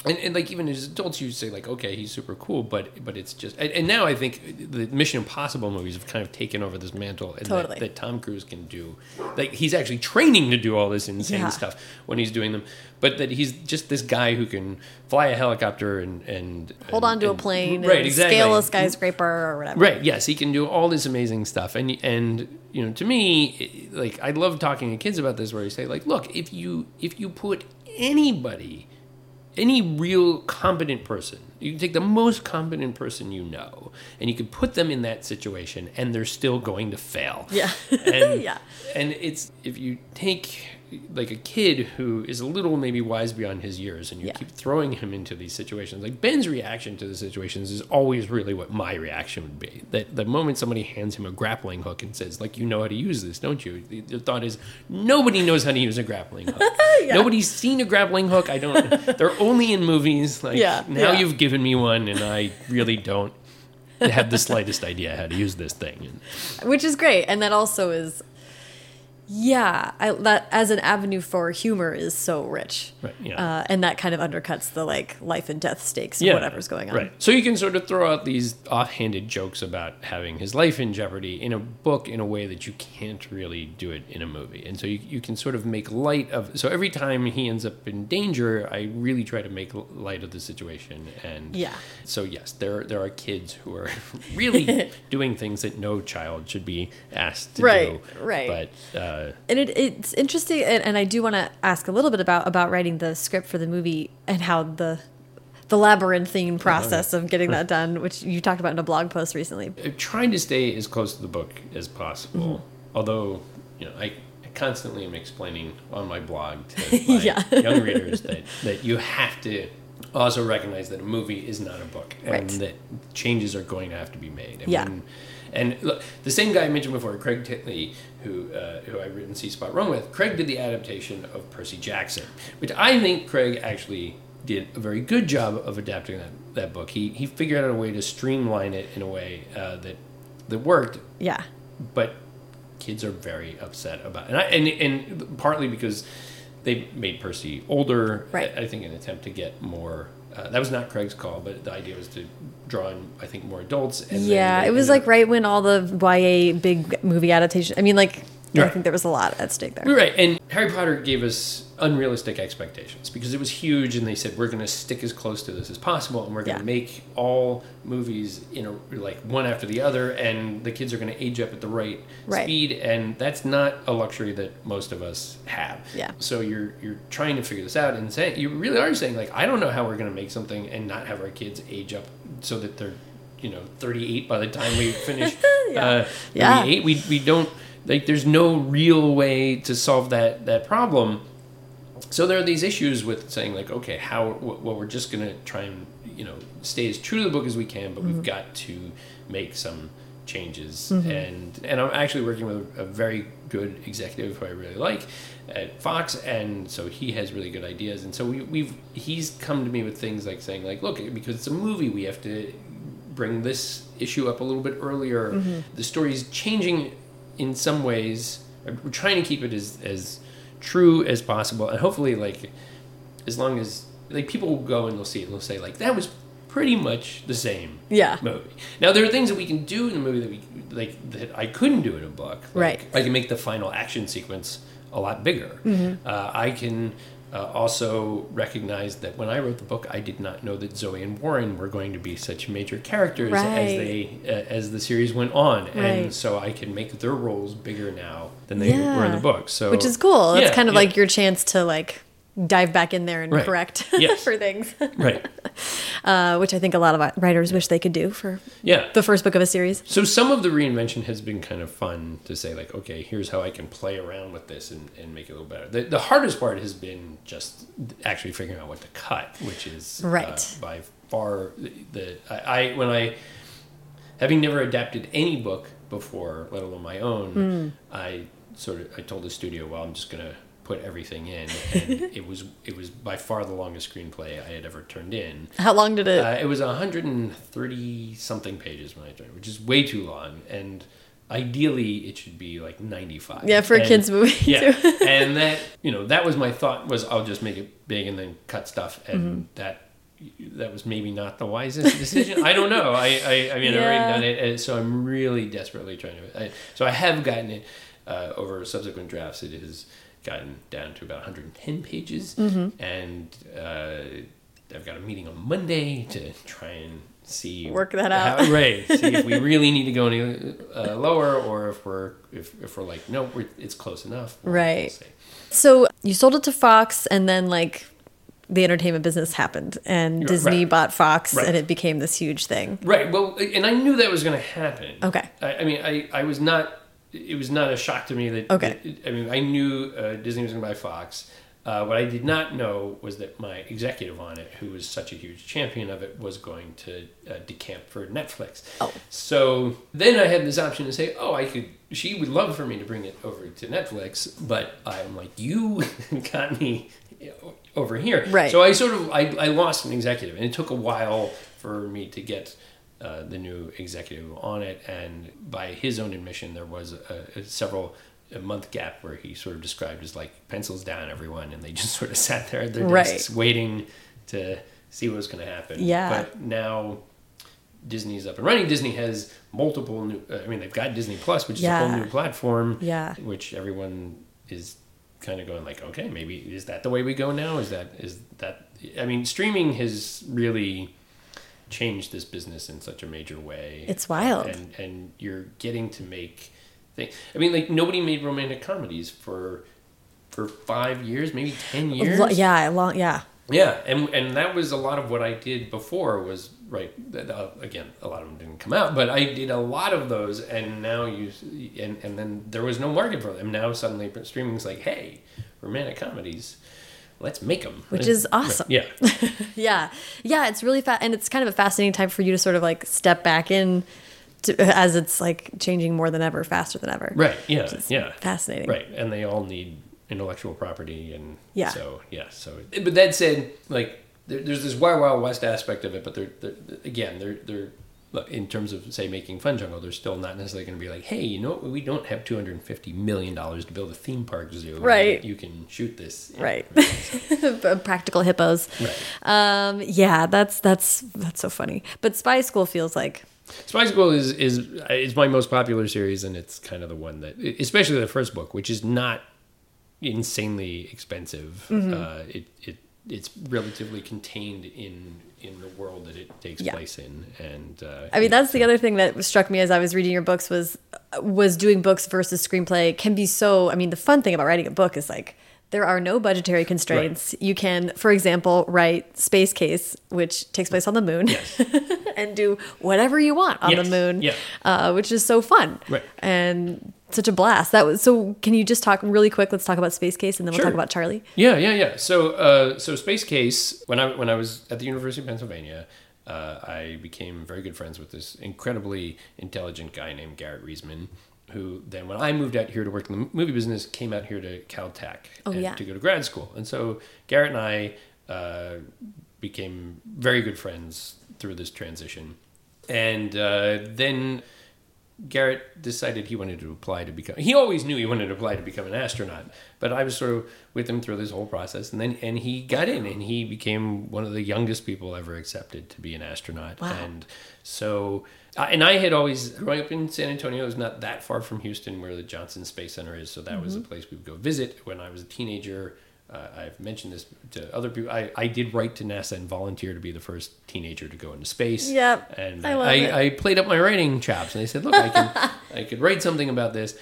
And, and like even as adults, you say like, okay, he's super cool, but but it's just and, and now I think the Mission Impossible movies have kind of taken over this mantle, and Totally. that, that Tom Cruise can do. Like he's actually training to do all this insane Yeah. stuff when he's doing them, but that he's just this guy who can fly a helicopter and and Hold and- on to a plane right? and Exactly. scale a skyscraper or whatever. Right. Yes, he can do all this amazing stuff, and and you know, to me, like I love talking to kids about this, where you say, like, look, if you if you put anybody, any real competent person, you can take the most competent person you know, and you can put them in that situation, and they're still going to fail. Yeah. And, Yeah. And it's if you take like a kid who is a little maybe wise beyond his years and you Yeah. keep throwing him into these situations like ben's reaction to the situations is always really what my reaction would be that the moment somebody hands him a grappling hook and says like you know how to use this don't you the, the thought is nobody knows how to use a grappling hook nobody's seen a grappling hook i don't they're only in movies like Yeah, now yeah. you've given me one and i really don't have the slightest idea how to use this thing. Which is great. And that also is yeah I, that as an avenue for humor is so rich Right, yeah. uh, and that kind of undercuts the like life and death stakes of whatever's going on Right. So you can sort of throw out these offhanded jokes about having his life in jeopardy in a book in a way that you can't really do it in a movie. And so you, you can sort of make light of. So every time he ends up in danger, I really try to make light of the situation. And Yeah. So yes, there there are kids who are really doing things that no child should be asked to Right, do. right. But uh, and it, it's interesting and, and i do want to ask a little bit about about writing the script for the movie and how the the labyrinthine process of getting that done which you talked about in a blog post recently trying to stay as close to the book as possible. Mm-hmm. Although, you know, I, I constantly am explaining on my blog to my Yeah. young readers that, that you have to also recognize that a movie is not a book and Right. that changes are going to have to be made. And Yeah. when- and look, the same guy I mentioned before, Craig Titley, who uh, who I've written See Spot Run with, Craig did the adaptation of Percy Jackson, which I think Craig actually did a very good job of adapting that, that book. He he figured out a way to streamline it in a way uh, that that worked, yeah but kids are very upset about it. And, I, and and partly because they made Percy older. Right. I, I think an attempt to get more. Uh, that was not Craig's call, but the idea was to draw in, I think, more adults. And yeah they it was like right when all the ya big movie adaptation i mean like i think there was a lot at stake there right. And Harry Potter gave us unrealistic expectations because it was huge, and they said we're going to stick as close to this as possible, and we're going Yeah. to make all movies in a like one after the other, and the kids are going to age up at the right, Right. speed, and that's not a luxury that most of us have. Yeah. So you're you're trying to figure this out, and saying you really are saying like I don't know how we're going to make something and not have our kids age up so that they're you know 38 by the time we finish Yeah. uh, Yeah. we we don't like there's no real way to solve that that problem so there are these issues with saying like okay how well we're just going to try and you know stay as true to the book as we can but we've mm-hmm. got to make some changes. Mm-hmm. And and i'm actually working with a, a very good executive who i really like at fox and so he has really good ideas. And so we, we've he's come to me with things like saying like look because it's a movie we have to bring this issue up a little bit earlier. Mm-hmm. The story's changing in some ways. We're trying to keep it as as true as possible and hopefully like as long as like people will go and they'll see it and they'll say like that was pretty much the same Yeah. movie now there are things that we can do in the movie that we like that i couldn't do in a book like, Right. i can make the final action sequence a lot bigger Mm-hmm. uh, i can uh, also recognize that when I wrote the book, I did not know that Zoe and Warren were going to be such major characters as they uh, as the series went on, and so I can make their roles bigger now than they were in the book. So which is cool. It's Yeah, kind of yeah. like your chance to like dive back in there and Right. correct Yes. for things right, uh, which i think a lot of writers wish they could do for yeah. the first book of a series So some of the reinvention has been kind of fun to say, like, okay, here's how I can play around with this and, and make it a little better. The, the hardest part has been just actually figuring out what to cut, which is uh, Right. by far the, the I, I when I having never adapted any book before, let alone my own, Hmm. I sort of I told the studio, well, I'm just gonna put everything in, and it was it was by far the longest screenplay I had ever turned in. how long did it Uh, it was 130 something pages when I joined, which is way too long. And ideally it should be like 95 Yeah, for a kids movie. yeah and that you know that was my thought was i'll just make it big and then cut stuff and Mm-hmm. that that was maybe not the wisest decision i don't know i i, I mean i've already done it and so i'm really desperately trying to I, so i have gotten it uh, over subsequent drafts it is gotten down to about 110 pages Mm-hmm. and uh, i've got a meeting on monday to try and see Work that out. how- right see if we really need to go any uh, lower or if we're if, if we're like no we're, it's close enough Right. So you sold it to Fox, and then like the entertainment business happened, and Right. Disney bought Fox, Right. and it became this huge thing. Right. Well, and I knew that was going to happen. Okay. I, I mean, I, I was not. It was not a shock to me that. Okay. that- I mean, I knew uh, Disney was going to buy Fox. Uh, what I did not know was that my executive on it, who was such a huge champion of it, was going to uh, decamp for Netflix. Oh. So then I had this option to say, oh, I could. She would love for me to bring it over to Netflix, but I'm like, you got me over here. Right. So I sort of I, I lost an executive, and it took a while for me to get uh, the new executive on it. And by his own admission, there was a, a several a month gap where he sort of described as like pencils down, everyone, and they just sort of sat there at their Right. desks waiting to see what was going to happen. Yeah. But now. Disney's up and running. Disney has multiple new. Uh, I mean, they've got Disney Plus, which is a whole new platform. Yeah. Which everyone is kind of going like, okay, maybe is that the way we go now? Is that is that? I mean, streaming has really changed this business in such a major way. It's wild. and and you're getting to make things. I mean, like nobody made romantic comedies for for five years, maybe ten years. Lo- Yeah, long. Yeah, Yeah, and and that was a lot of what I did before was right. Uh, again, a lot of them didn't come out, but I did a lot of those, and now you and and then there was no market for them. Now suddenly streaming's like, hey, romantic comedies, let's make them, Which is awesome. Yeah, yeah, yeah. It's really fast, and it's kind of a fascinating time for you to sort of like step back in, to, as it's like changing more than ever, faster than ever. right. Yeah, yeah, fascinating. right. And they all need intellectual property, and Yeah. So yeah, so but that said, like there, there's this wild wild west aspect of it, but they're, they're again they're they're look, in terms of say making Fun Jungle, they're still not necessarily going to be like, hey, you know what? We don't have two hundred and fifty million dollars to build a theme park zoo. Right. You can shoot this. Right. Practical hippos. Right. Um, yeah, that's that's that's so funny. But Spy School feels like Spy School is is is my most popular series, and it's kind of the one that, especially the first book, which is not insanely expensive. Mm-hmm. Uh, it it it's relatively contained in in the world that it takes Yeah. place in, and uh, I mean, that's the other thing that struck me as I was reading your books was was doing books versus screenplay can be so. I mean, the fun thing about writing a book is like there are no budgetary constraints. You can, for example, write Space Case, which takes place on the moon, Yes. and do whatever you want on Yes. the moon, Yeah. uh, which is so fun Right. and such a blast. That was so. Can you just talk really quick? Let's talk about Space Case, and then we'll Sure. talk about Charlie. Yeah, yeah, yeah. So, uh, so Space Case. When I when I was at the University of Pennsylvania, uh, I became very good friends with this incredibly intelligent guy named Garrett Reisman, who then, when I moved out here to work in the movie business, came out here to Caltech Oh, and yeah. to go to grad school. And so Garrett and I uh, became very good friends through this transition, and uh, then. Garrett decided he wanted to apply to become. He always knew he wanted to apply to become an astronaut, but I was sort of with him through this whole process, and then and he got in, and he became one of the youngest people ever accepted to be an astronaut. Wow. And so, I- and I had always growing up in San Antonio, it was not that far from Houston, where the Johnson Space Center is. So that was a Mm-hmm. place we would go visit when I was a teenager. Uh, I've mentioned this to other people. I, I did write to NASA and volunteer to be the first teenager to go into space. Yep, and I I. I played up my writing chops, and they said, "Look, I can, I could write something about this."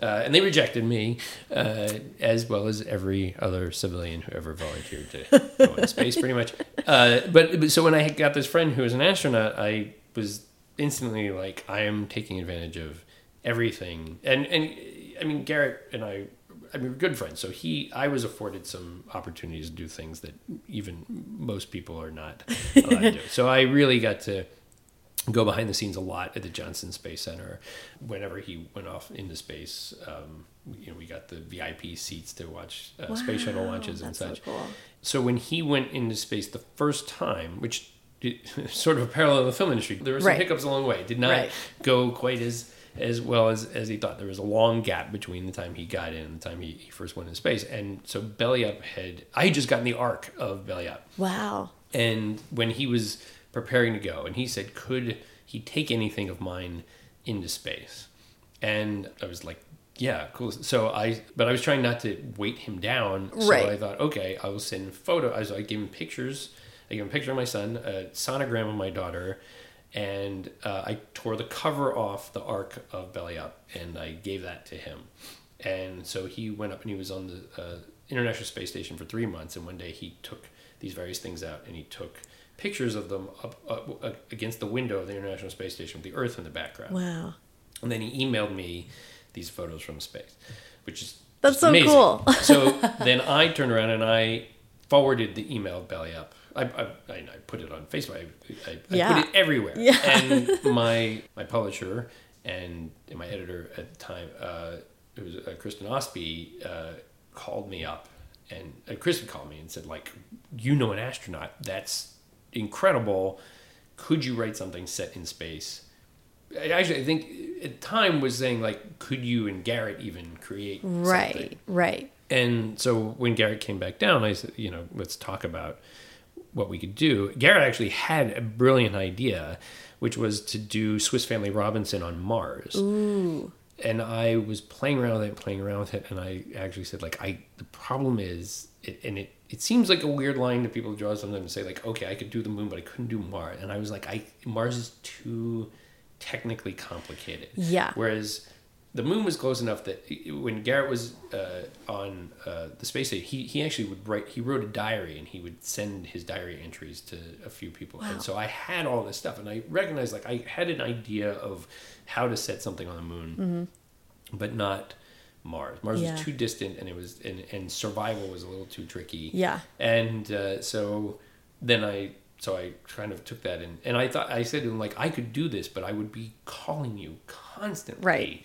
Uh, and they rejected me, uh, as well as every other civilian who ever volunteered to go into space, pretty much. Uh, but, but so when I got this friend who was an astronaut, I was instantly like, I am taking advantage of everything. And and I mean, Garrett and I, I mean, we're good friends. So he, I was afforded some opportunities to do things that even most people are not allowed to do. So I really got to go behind the scenes a lot at the Johnson Space Center. Whenever he went off into space, um, you know, we got the VIP seats to watch uh, space shuttle launches and that's so such. cool. So when he went into space the first time, which did- sort of a parallel in the film industry, there were some Right. hiccups along the way. Did not Right. go quite as as well as as he thought. There was a long gap between the time he got in and the time he, he first went in space. And so Belly Up had I had just gotten the arc of Belly Up. Wow. And when he was preparing to go, and he said, could he take anything of mine into space? And I was like, yeah, cool. So I, but I was trying not to weight him down. So Right. I thought, okay, I will send photo. I, was, I gave him pictures. I gave him a picture of my son, a sonogram of my daughter, and uh, I tore the cover off the arc of Belly Up, and I gave that to him. And so he went up and he was on the uh, International Space Station for three months. And one day he took these various things out and he took pictures of them up, up, against the window of the International Space Station with the Earth in the background. Wow. And then he emailed me these photos from space, which is That's so amazing. cool. so then I turned around and I forwarded the email of Belly Up. I, I, I I put it on Facebook. I, I, I Yeah. put it everywhere. Yeah. And my my publisher and my editor at the time, uh, it was uh, Kristin Ostby, uh, called me up, and uh, Kristin called me and said, like, you know, an astronaut. That's incredible. Could you write something set in space? I Actually, I think at the time was saying like, could you and Garrett even create Right. something? Right. And so when Garrett came back down, I said, you know, let's talk about what we could do. Garrett actually had a brilliant idea, which was to do Swiss Family Robinson on Mars. Ooh. And I was playing around with it, playing around with it, and I actually said, like, I the problem is, it, and it it seems like a weird line to people draw sometimes and say, like, okay, I could do the moon, but I couldn't do Mars. And I was like, I Mars is too technically complicated. Yeah. Whereas the moon was close enough that when Garrett was uh, on uh, the space station, he, he actually would write, he wrote a diary and he would send his diary entries to a few people. Wow. And so I had all this stuff and I recognized like I had an idea of how to set something on the moon, but not Mars. Mars Mm-hmm. Yeah. was too distant and it was, and, and survival was a little too tricky. Yeah. And uh, so then I, so I kind of took that in, and I thought I said to him like I could do this, but I would be calling you constantly. Right.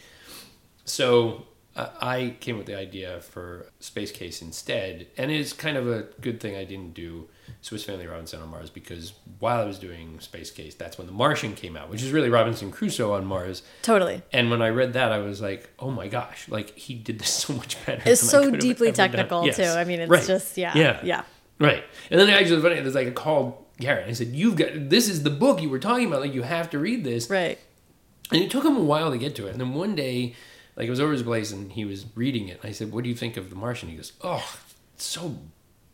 So uh, I came with the idea for Space Case instead, and it's kind of a good thing I didn't do Swiss Family Robinson on Mars because while I was doing Space Case, that's when The Martian came out, which is really Robinson Crusoe on Mars. Totally. And when I read that, I was like, "Oh my gosh! Like he did this so much better." It's so deeply technical Yes. too. I mean, it's Right. just yeah. yeah, Yeah. Right. And then actually, funny. There's like a call Garrett. I said, "You've got this is the book you were talking about. Like you have to read this." Right. And it took him a while to get to it. And then one day, like it was over his place, and he was reading it. I said, "What do you think of The Martian?" He goes, "Oh, so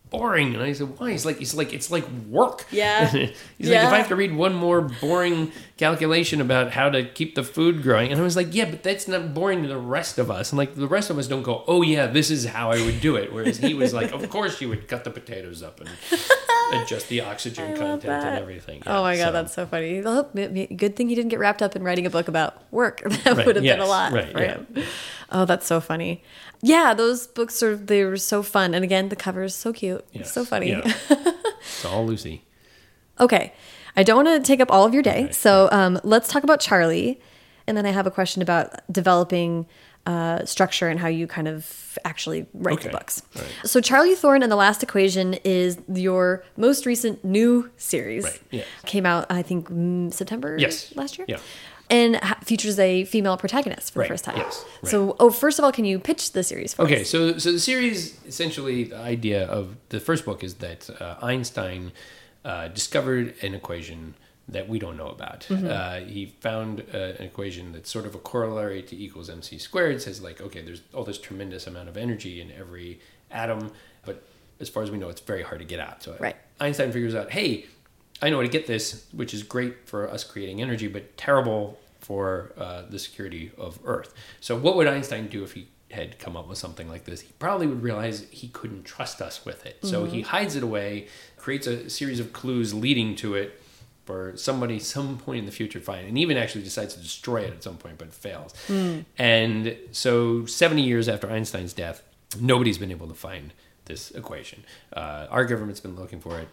boring." And I said, "Why?" He's like, "It's like it's like work." Yeah. He's like, "If I have to read one more boring calculation about how to keep the food growing," and I was like, "Yeah, but that's not boring to the rest of us." And like the rest of us don't go, "Oh yeah, this is how I would do it." Whereas he was like, "Of course you would cut the potatoes up and adjust the oxygen content and that. everything." Oh my god, so- that's so funny. Oh, Good thing he didn't get wrapped up in writing a book about work. That Right, would have been a lot right, for yeah. him. Oh, that's so funny. Yeah, those books are they were so fun, and again, the cover is so cute. Yes, So funny. yeah. it's all Lucy. Okay. I don't want to take up all of your day. Okay. So um, let's talk about Charlie. And then I have a question about developing uh, structure and how you kind of actually write the books. Right. So Charlie Thorne and the Last Equation is your most recent new series. Right, yes. Came out, I think, mm, September Yes. last year. Yeah. And ha- features a female protagonist for Right, the first time. yes, right. So, oh, first of all, can you pitch the series for Okay, us? so so the series essentially the idea of the first book is that uh, Einstein uh, discovered an equation that we don't know about. Mm-hmm. Uh, he found uh, an equation that's sort of a corollary to equals mc squared. Says like, okay, there's all this tremendous amount of energy in every atom, but as far as we know, it's very hard to get out. So Right. Einstein figures out, hey, I know how to get this, which is great for us creating energy, but terrible for uh, the security of Earth. So, what would Einstein do if he had come up with something like this? He probably would realize he couldn't trust us with it. So, he hides it away, creates a series of clues leading to it for somebody some point in the future to find, and even actually decides to destroy it at some point, but fails. And so, 70 years after Einstein's death, nobody's been able to find this equation. Uh, our government's been looking for it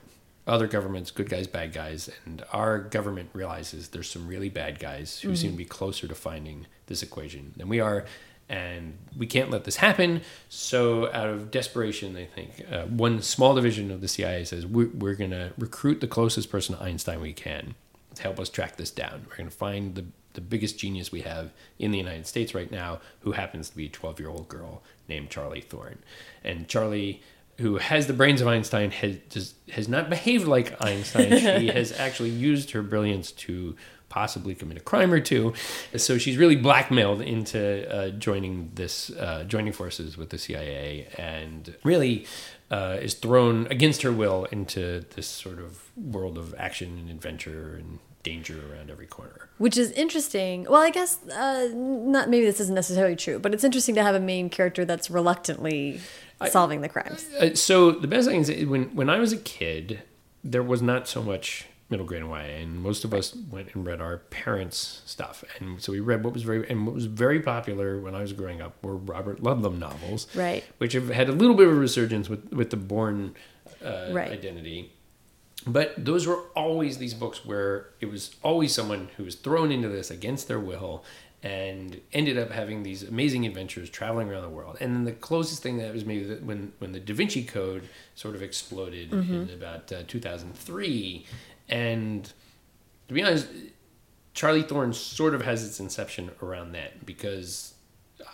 other governments, good guys, bad guys, and our government realizes there's some really bad guys who seem to be closer to finding this equation than we are, and we can't let this happen. So, out of desperation, they think uh, one small division of the CIA says we're, we're going to recruit the closest person to Einstein we can to help us track this down. We're going to find the the biggest genius we have in the United States right now, who happens to be a 12 year old girl named Charlie Thorne. And Charlie, who has the brains of Einstein, has, has not behaved like Einstein. she has actually used her brilliance to possibly commit a crime or two. So she's really blackmailed into uh, joining this, uh, joining forces with the CIA, and really uh, is thrown against her will into this sort of world of action and adventure and danger around every corner. Which is interesting. Well, I guess uh, not. Maybe this isn't necessarily true, but it's interesting to have a main character that's reluctantly solving the crimes. Uh, so the best thing is when when I was a kid, there was not so much middle grade and YA, and most of us went and read our parents' stuff, and so we read what was very and what was very popular when I was growing up were Robert Ludlum novels, Right. Which have had a little bit of a resurgence with with the Bourne uh, Right. identity. But those were always these books where it was always someone who was thrown into this against their will and ended up having these amazing adventures traveling around the world. And then the closest thing that was maybe that when when the Da Vinci Code sort of exploded in about uh, 2003 and to be honest, Charlie Thorne sort of has its inception around that because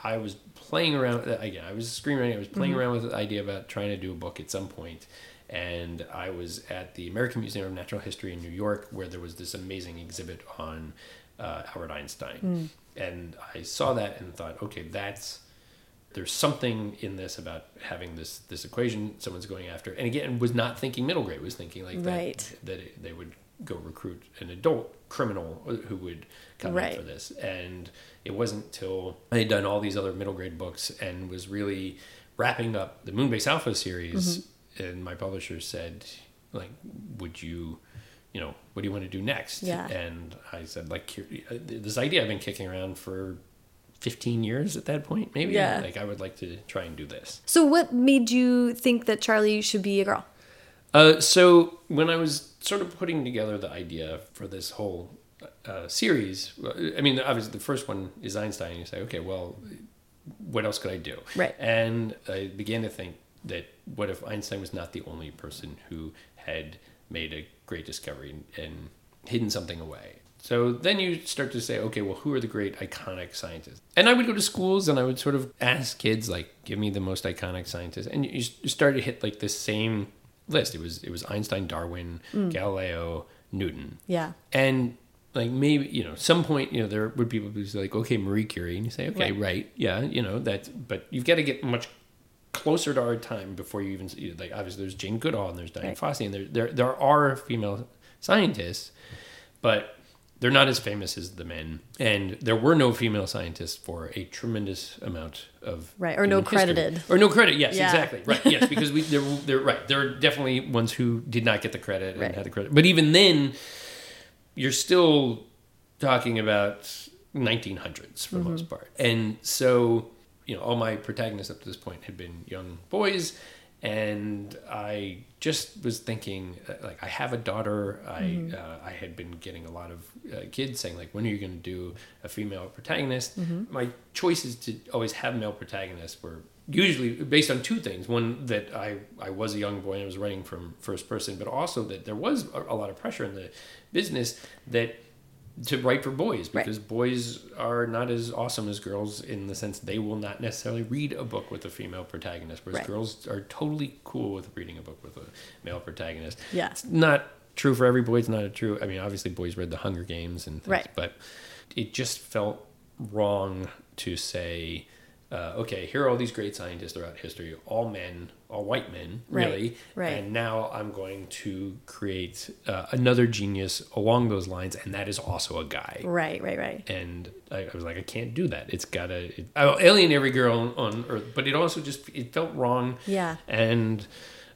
I was playing around again. I was screenwriting. I was playing around with the idea about trying to do a book at some point, and I was at the American Museum of Natural History in New York, where there was this amazing exhibit on uh, Albert Einstein, and I saw that and thought, okay, that's there's something in this about having this this equation someone's going after and again was not thinking middle grade was thinking like Right. that that it, they would go recruit an adult criminal who would come Right. in for this and it wasn't till i had done all these other middle grade books and was really wrapping up the moonbase alpha series Mm-hmm. And my publisher said like would you you know what do you want to do next Yeah. and i said like this idea i've been kicking around for 15 years at that point maybe Yeah. like i would like to try and do this So, what made you think that Charlie should be a girl? uh, so when i was sort of putting together the idea for this whole uh, series i mean obviously the first one is einstein you say okay well what else could i do Right. and i began to think that what if einstein was not the only person who had made a great discovery and, and hidden something away? So then you start to say okay well who are the great iconic scientists? And i would go to schools and i would sort of ask kids like give me the most iconic scientists. And you, you start to hit like this same list. It was it was einstein darwin mm. galileo newton. Yeah. and like maybe you know some point you know there would be people who's like okay marie curie. And you say okay Right. right, yeah you know that's but you've got to get much closer to our time before you even see like obviously there's jane goodall and there's dian Right. fossey and there, there there are female scientists but they're not as famous as the men and there were no female scientists for a tremendous amount of Right, or no human history. credited. or no credit yes Yeah. exactly right yes because we they're, they're right there are definitely ones who did not get the credit and Right. had the credit but even then you're still talking about 1900s for the mm-hmm. most part. And so, you know, all my protagonists up to this point had been young boys. And I just was thinking, uh, like, I have a daughter. I uh, I had been getting a lot of uh, kids saying, like, when are you going to do a female protagonist? My choices to always have male protagonists were usually based on two things. One that I I was a young boy and I was writing from first person, but also that there was a, a lot of pressure in the business that to write for boys Right. because boys are not as awesome as girls in the sense they will not necessarily read a book with a female protagonist, whereas Right. girls are totally cool with reading a book with a male protagonist. Yeah. It's not true for every boy. It's not a true. I mean, obviously, boys read the Hunger Games and things, Right. but it just felt wrong to say, uh, okay, here are all these great scientists throughout history, all men, all white men, Right, really. right. And now I'm going to create uh, another genius along those lines, and that is also a guy. Right, right, right. And I, I was like, I can't do that. It's gotta. It, I'll alienate every girl on, on earth, but it also just it felt wrong. Yeah. And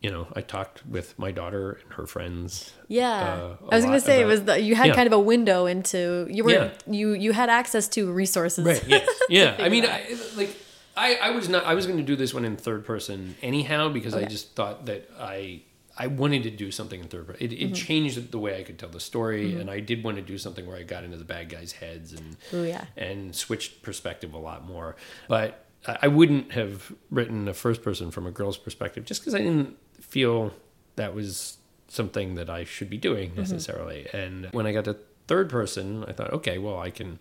you know, I talked with my daughter and her friends. Yeah, uh, I was going to say it was the, you had Yeah. kind of a window into you were Yeah. you you had access to resources. Right. Yes. Yeah. I mean, I, like, I, I was not. I was going to do this one in third person anyhow because I just thought that I I wanted to do something in third person. It, Mm-hmm. changed the way I could tell the story, and I did want to do something where I got into the bad guys' heads and Ooh, yeah. and switched perspective a lot more. But I I wouldn't have written a first person from a girl's perspective just because I didn't feel that was something that I should be doing Mm-hmm. necessarily. And when I got to third person, I thought, okay, well, I can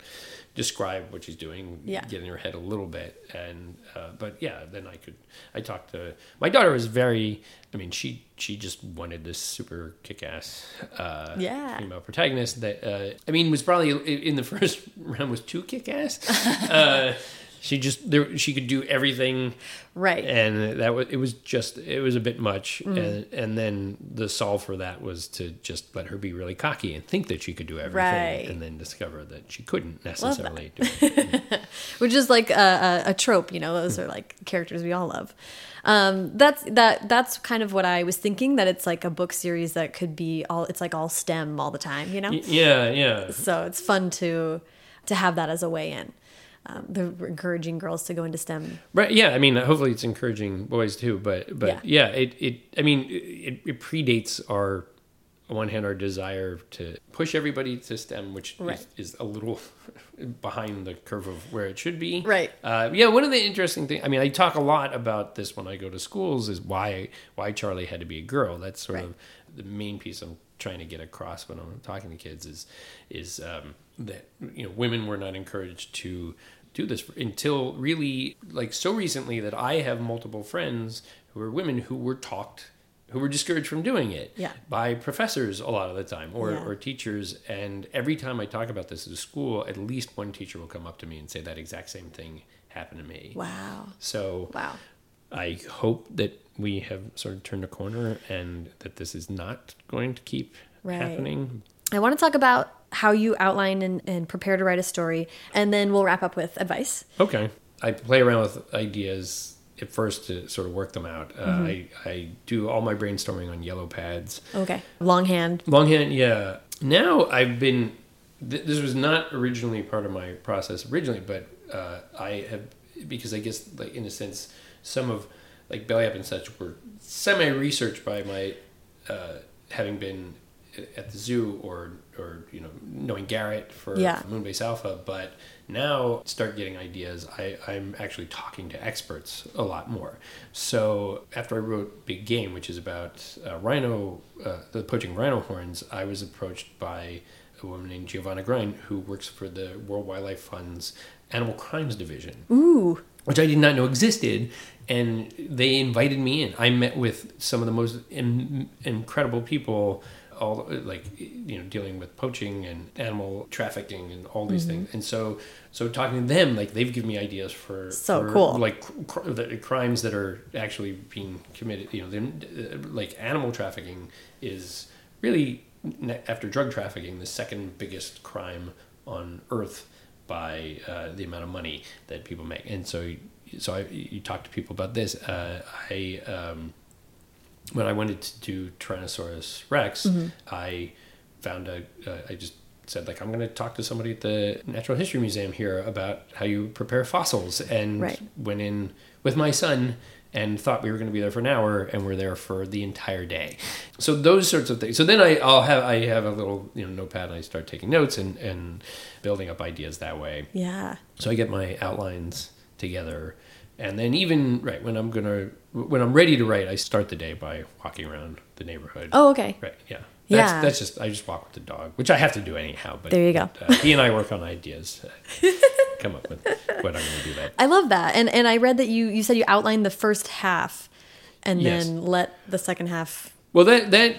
describe what she's doing, Yeah. get in her head a little bit, and uh, but yeah, then I could. I talked to my daughter was very. I mean, she she just wanted this super kick-ass uh, Yeah. female protagonist that uh, I mean was probably in the first round was too kick-ass. She just there she could do everything Right. and that was it was just it was a bit much Mm. and and then the solve for that was to just let her be really cocky and think that she could do everything Right. and then discover that she couldn't necessarily do it. which is like a, a, a trope you know those are like characters we all love um, that's that that's kind of what i was thinking that it's like a book series that could be all it's like all stem all the time you know yeah yeah so it's fun to to have that as a way in um, the encouraging girls to go into stem right yeah i mean hopefully it's encouraging boys too but but yeah, it it i mean it, it predates our on one hand our desire to push everybody to stem which Right. is, is a little behind the curve of where it should be Right. uh, yeah one of the interesting things i mean i talk a lot about this when i go to schools is why why charlie had to be a girl that's sort Right. of the main piece i'm trying to get across when i'm talking to kids is is um, that you know women were not encouraged to do this until really like so recently that i have multiple friends who are women who were talked who were discouraged from doing it Yeah. by professors a lot of the time or, Yeah. or teachers and every time i talk about this at school at least one teacher will come up to me and say that exact same thing happened to me wow so wow i hope that we have sort of turned a corner and that this is not going to keep Right. happening i want to talk about how you outline and, and prepare to write a story and then we'll wrap up with advice Okay. I play around with ideas at first to sort of work them out. Uh, Mm-hmm. I, I do all my brainstorming on yellow pads. okay longhand Longhand, yeah. Now I've been, th- this was not originally part of my process originally, but uh, I have, because I guess, like, in a sense, some of, like, Belly Up and such were semi researched by my, uh, having been at the zoo or, or you know, knowing Garrett for, Yeah. for Moon Base Alpha, but now start getting ideas. I, I'm actually talking to experts a lot more. So after I wrote Big Game, which is about uh, rhino, uh, the poaching rhino horns, I was approached by a woman named Giovanna Grein who works for the World Wildlife Fund's Animal Crimes Division ooh which I did not know existed. And they invited me in. I met with some of the most in, incredible people, all like you know, dealing with poaching and animal trafficking and all these things. And so, so talking to them, like they've given me ideas for So for, cool. like cr- the crimes that are actually being committed. You know, uh, like animal trafficking is really after drug trafficking the second biggest crime on earth by uh, the amount of money that people make. And so, so I, you talk to people about this. Uh, I um, when I wanted to do Tyrannosaurus Wrecks, I found a. Uh, I just said like I'm going to talk to somebody at the Natural History Museum here about how you prepare fossils, and Right. went in with my son and thought we were going to be there for an hour and we're there for the entire day. So those sorts of things. So then I, i'll have i have a little you know notepad and i start taking notes and and building up ideas that way. Yeah. So i get my outlines together and then even right when i'm gonna when i'm ready to write i start the day by walking around the neighborhood. Oh okay. Right yeah. That's, Yeah. that's just i just walk with the dog which i have to do anyhow but There you go. uh, he and i work on ideas come up with what i'm gonna do that I love that. And and I read that you you said you outlined the first half and Yes. then let the second half Well, that that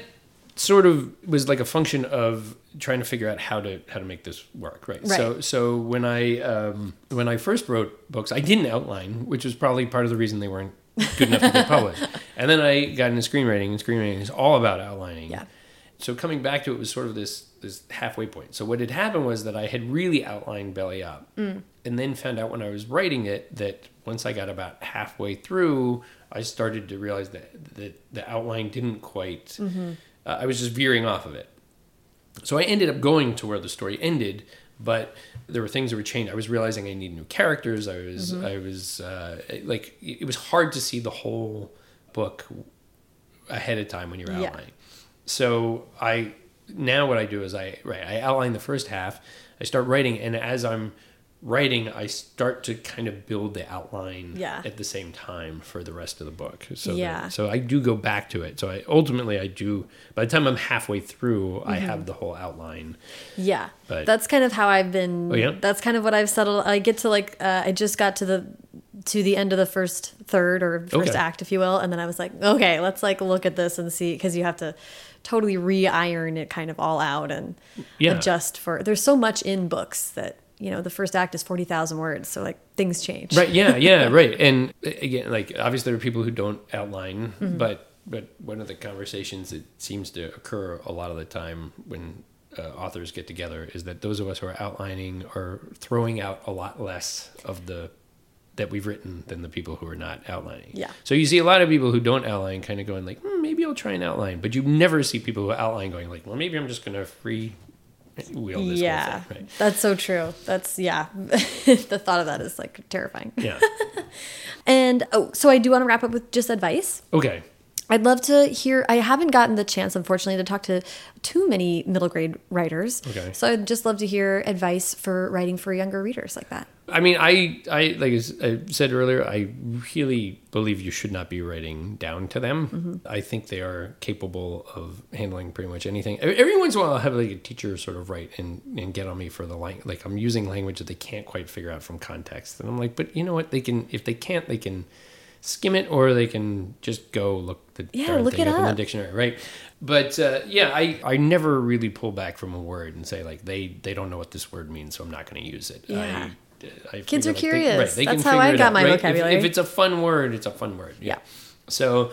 sort of was like a function of trying to figure out how to how to make this work, right? So so when I um, when I first wrote books, I didn't outline, which was probably part of the reason they weren't good enough to get published. And then I got into screenwriting, and screenwriting is all about outlining. Yeah. So coming back to it was sort of this this halfway point. So what had happened was that I had really outlined Belly Up, and then found out when I was writing it that once I got about halfway through, I started to realize that that the outline didn't quite. Uh, I was just veering off of it. So I ended up going to where the story ended, but there were things that were changed. I was realizing I needed new characters. I was, I was uh, like, it was hard to see the whole book ahead of time when you're Yeah. outlining. So I now what I do is I right I outline the first half. I start writing, and as I'm writing, I start to kind of build the outline Yeah. at the same time for the rest of the book. So that- Yeah. so I do go back to it. So I ultimately I do. By the time I'm halfway through, I Mm-hmm. have the whole outline. Yeah, But- that's kind of how I've been. Oh, yeah? that's kind of what I've settled. I get to like uh, I just got to the to the end of the first third or first Okay. act, if you will, and then I was like, okay, let's like look at this and see because you have to totally re-iron it kind of all out and Yeah. adjust for. There's so much in books that you know the first act is forty thousand words, so like things change. Right. Yeah. Yeah. right. And again, like obviously there are people who don't outline, Mm-hmm. but but one of the conversations that seems to occur a lot of the time when uh, authors get together is that those of us who are outlining are throwing out a lot less of the that we've written than the people who are not outlining. Yeah. So you see a lot of people who don't outline kind of going like, hmm, maybe I'll try and outline, but you never see people who outline going like, well, maybe I'm just going to free wheel this Yeah, thing. Right. that's so true. That's yeah. the thought of that is like terrifying. Yeah. And oh, so I do want to wrap up with just advice. Okay. I'd love to hear. I haven't gotten the chance, unfortunately, to talk to too many middle grade writers. Okay. So I'd just love to hear advice for writing for younger readers like that. I mean, I, I like I said earlier, I really believe you should not be writing down to them. I think they are capable of handling pretty much anything. Every once in a while, I'll have like a teacher sort of write and, and get on me for the lang- like I'm using language that they can't quite figure out from context, and I'm like, but you know what? They can if they can't, they can skim it or they can just go look the Yeah, look it up in the dictionary, right? But uh, yeah, I, I never really pull back from a word and say like they they don't know what this word means, so I'm not going to use it. Yeah. I, I Kids are like, curious. they That's can how I got out, my right? If- vocabulary. If, it's a fun word, it's a fun word. Yeah. So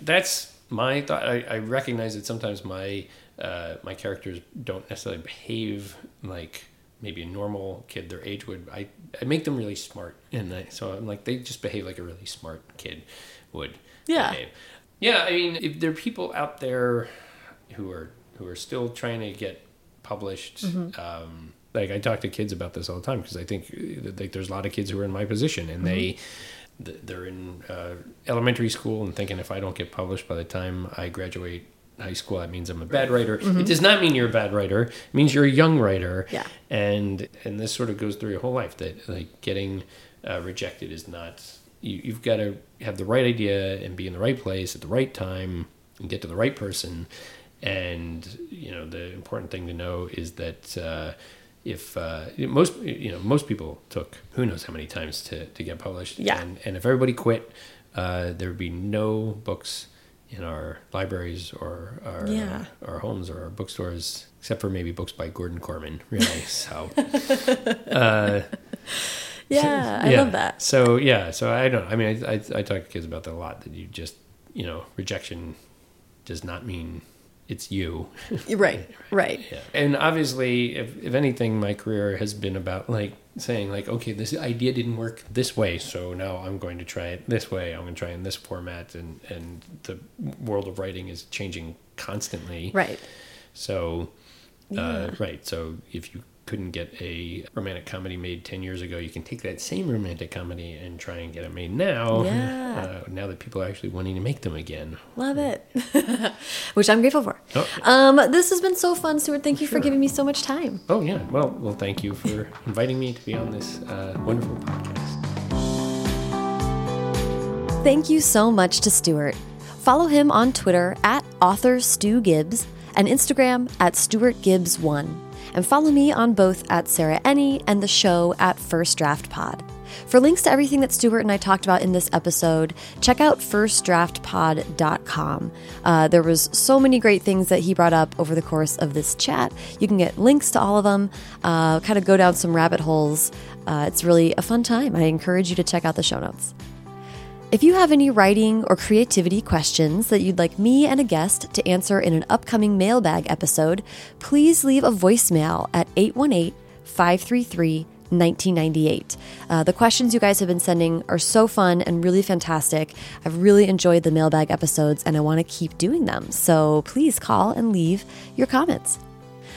that's my thought. I, I recognize that sometimes my uh, my characters don't necessarily behave like maybe a normal kid their age would. I, I make them really smart, and I, so I'm like they just behave like a really smart kid would. Yeah. behave. Yeah. I mean, if there are people out there who are who are still trying to get published. Mm-hmm. Um, like I talk to kids about this all the time because I think uh, like there's a lot of kids who are in my position and they th- they're in uh, elementary school and thinking if I don't get published by the time I graduate high school that means I'm a bad writer. It does not mean you're a bad writer. It means you're a young writer. Yeah. And and this sort of goes through your whole life that like getting uh, rejected is not you, you've got to have the right idea and be in the right place at the right time and get to the right person and you know the important thing to know is that uh, if uh, most you know most people took who knows how many times to, to get published Yeah. and, and if everybody quit uh, there would be no books in our libraries or our Yeah. uh, our homes or our bookstores except for maybe books by Gordon Korman really so Yeah, I yeah. love that. So yeah, so I don't. I mean, I, I I talk to kids about that a lot. That you just you know rejection does not mean it's you. Right, right. yeah. And obviously, if if anything, my career has been about like saying like, okay, this idea didn't work this way, so now I'm going to try it this way. I'm going to try in this format, and and the world of writing is changing constantly. Right. So, Yeah. uh, right. So if you couldn't get a romantic comedy made 10 years ago, you can take that same romantic comedy and try and get it made now. Yeah. Uh, now that people are actually wanting to make them again. Love it. Which I'm grateful for. Oh. Um, this has been so fun, Stuart. Thank you for giving me so much time. Oh, yeah. Well, well, thank you for inviting me to be on this uh, wonderful podcast. Thank you so much to Stuart. Follow him on Twitter at author Stu Gibbs and Instagram at Stuart Gibbs1. And follow me on both at Sarah Enni and the show at First Draft Pod. For links to everything that Stuart and I talked about in this episode, check out firstdraftpod.com. Uh, there was so many great things that he brought up over the course of this chat. You can get links to all of them, uh, kind of go down some rabbit holes. Uh, it's really a fun time. I encourage you to check out the show notes. If you have any writing or creativity questions that you'd like me and a guest to answer in an upcoming mailbag episode, please leave a voicemail at 818 533 1998. Uh, the questions you guys have been sending are so fun and really fantastic. I've really enjoyed the mailbag episodes and I want to keep doing them. So please call and leave your comments.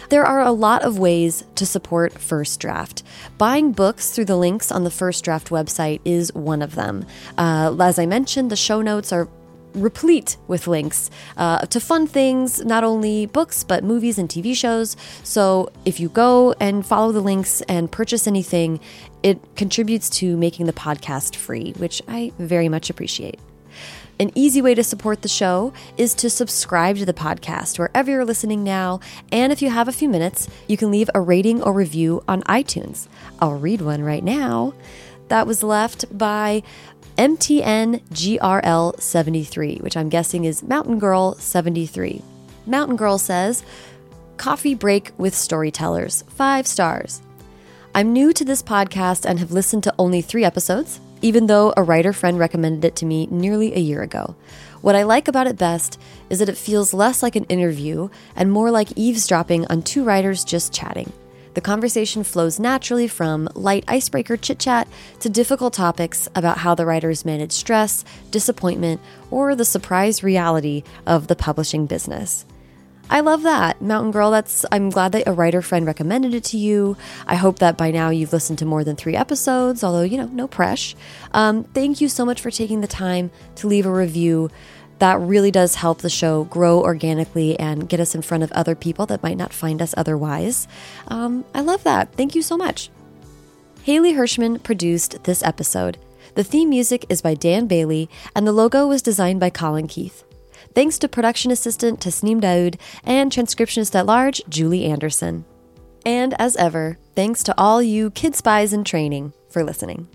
There are a lot of ways to support First Draft. Buying books through the links on the First Draft website is one of them. Uh, as I mentioned, the show notes are replete with links uh, to fun things, not only books, but movies and TV shows. So if you go and follow the links and purchase anything, it contributes to making the podcast free, which I very much appreciate. An easy way to support the show is to subscribe to the podcast wherever you're listening now. And if you have a few minutes, you can leave a rating or review on iTunes. I'll read one right now. That was left by MTNGRL73, which I'm guessing is Mountain Girl 73. Mountain Girl says, Coffee break with storytellers, five stars. I'm new to this podcast and have listened to only three episodes, even though a writer friend recommended it to me nearly a year ago. What I like about it best is that it feels less like an interview and more like eavesdropping on two writers just chatting. The conversation flows naturally from light icebreaker chit chat to difficult topics about how the writers manage stress, disappointment, or the surprise reality of the publishing business. I love that, Mountain Girl. That's I'm glad that a writer friend recommended it to you. I hope that by now you've listened to more than three episodes, although you know, no press. Um, thank you so much for taking the time to leave a review. That really does help the show grow organically and get us in front of other people that might not find us otherwise. Um, I love that. Thank you so much. Haley Hirschman produced this episode. The theme music is by Dan Bailey, and the logo was designed by Colin Keith. Thanks to production assistant Tasneem Daoud and transcriptionist at large Julie Anderson. And as ever, thanks to all you kid spies in training for listening.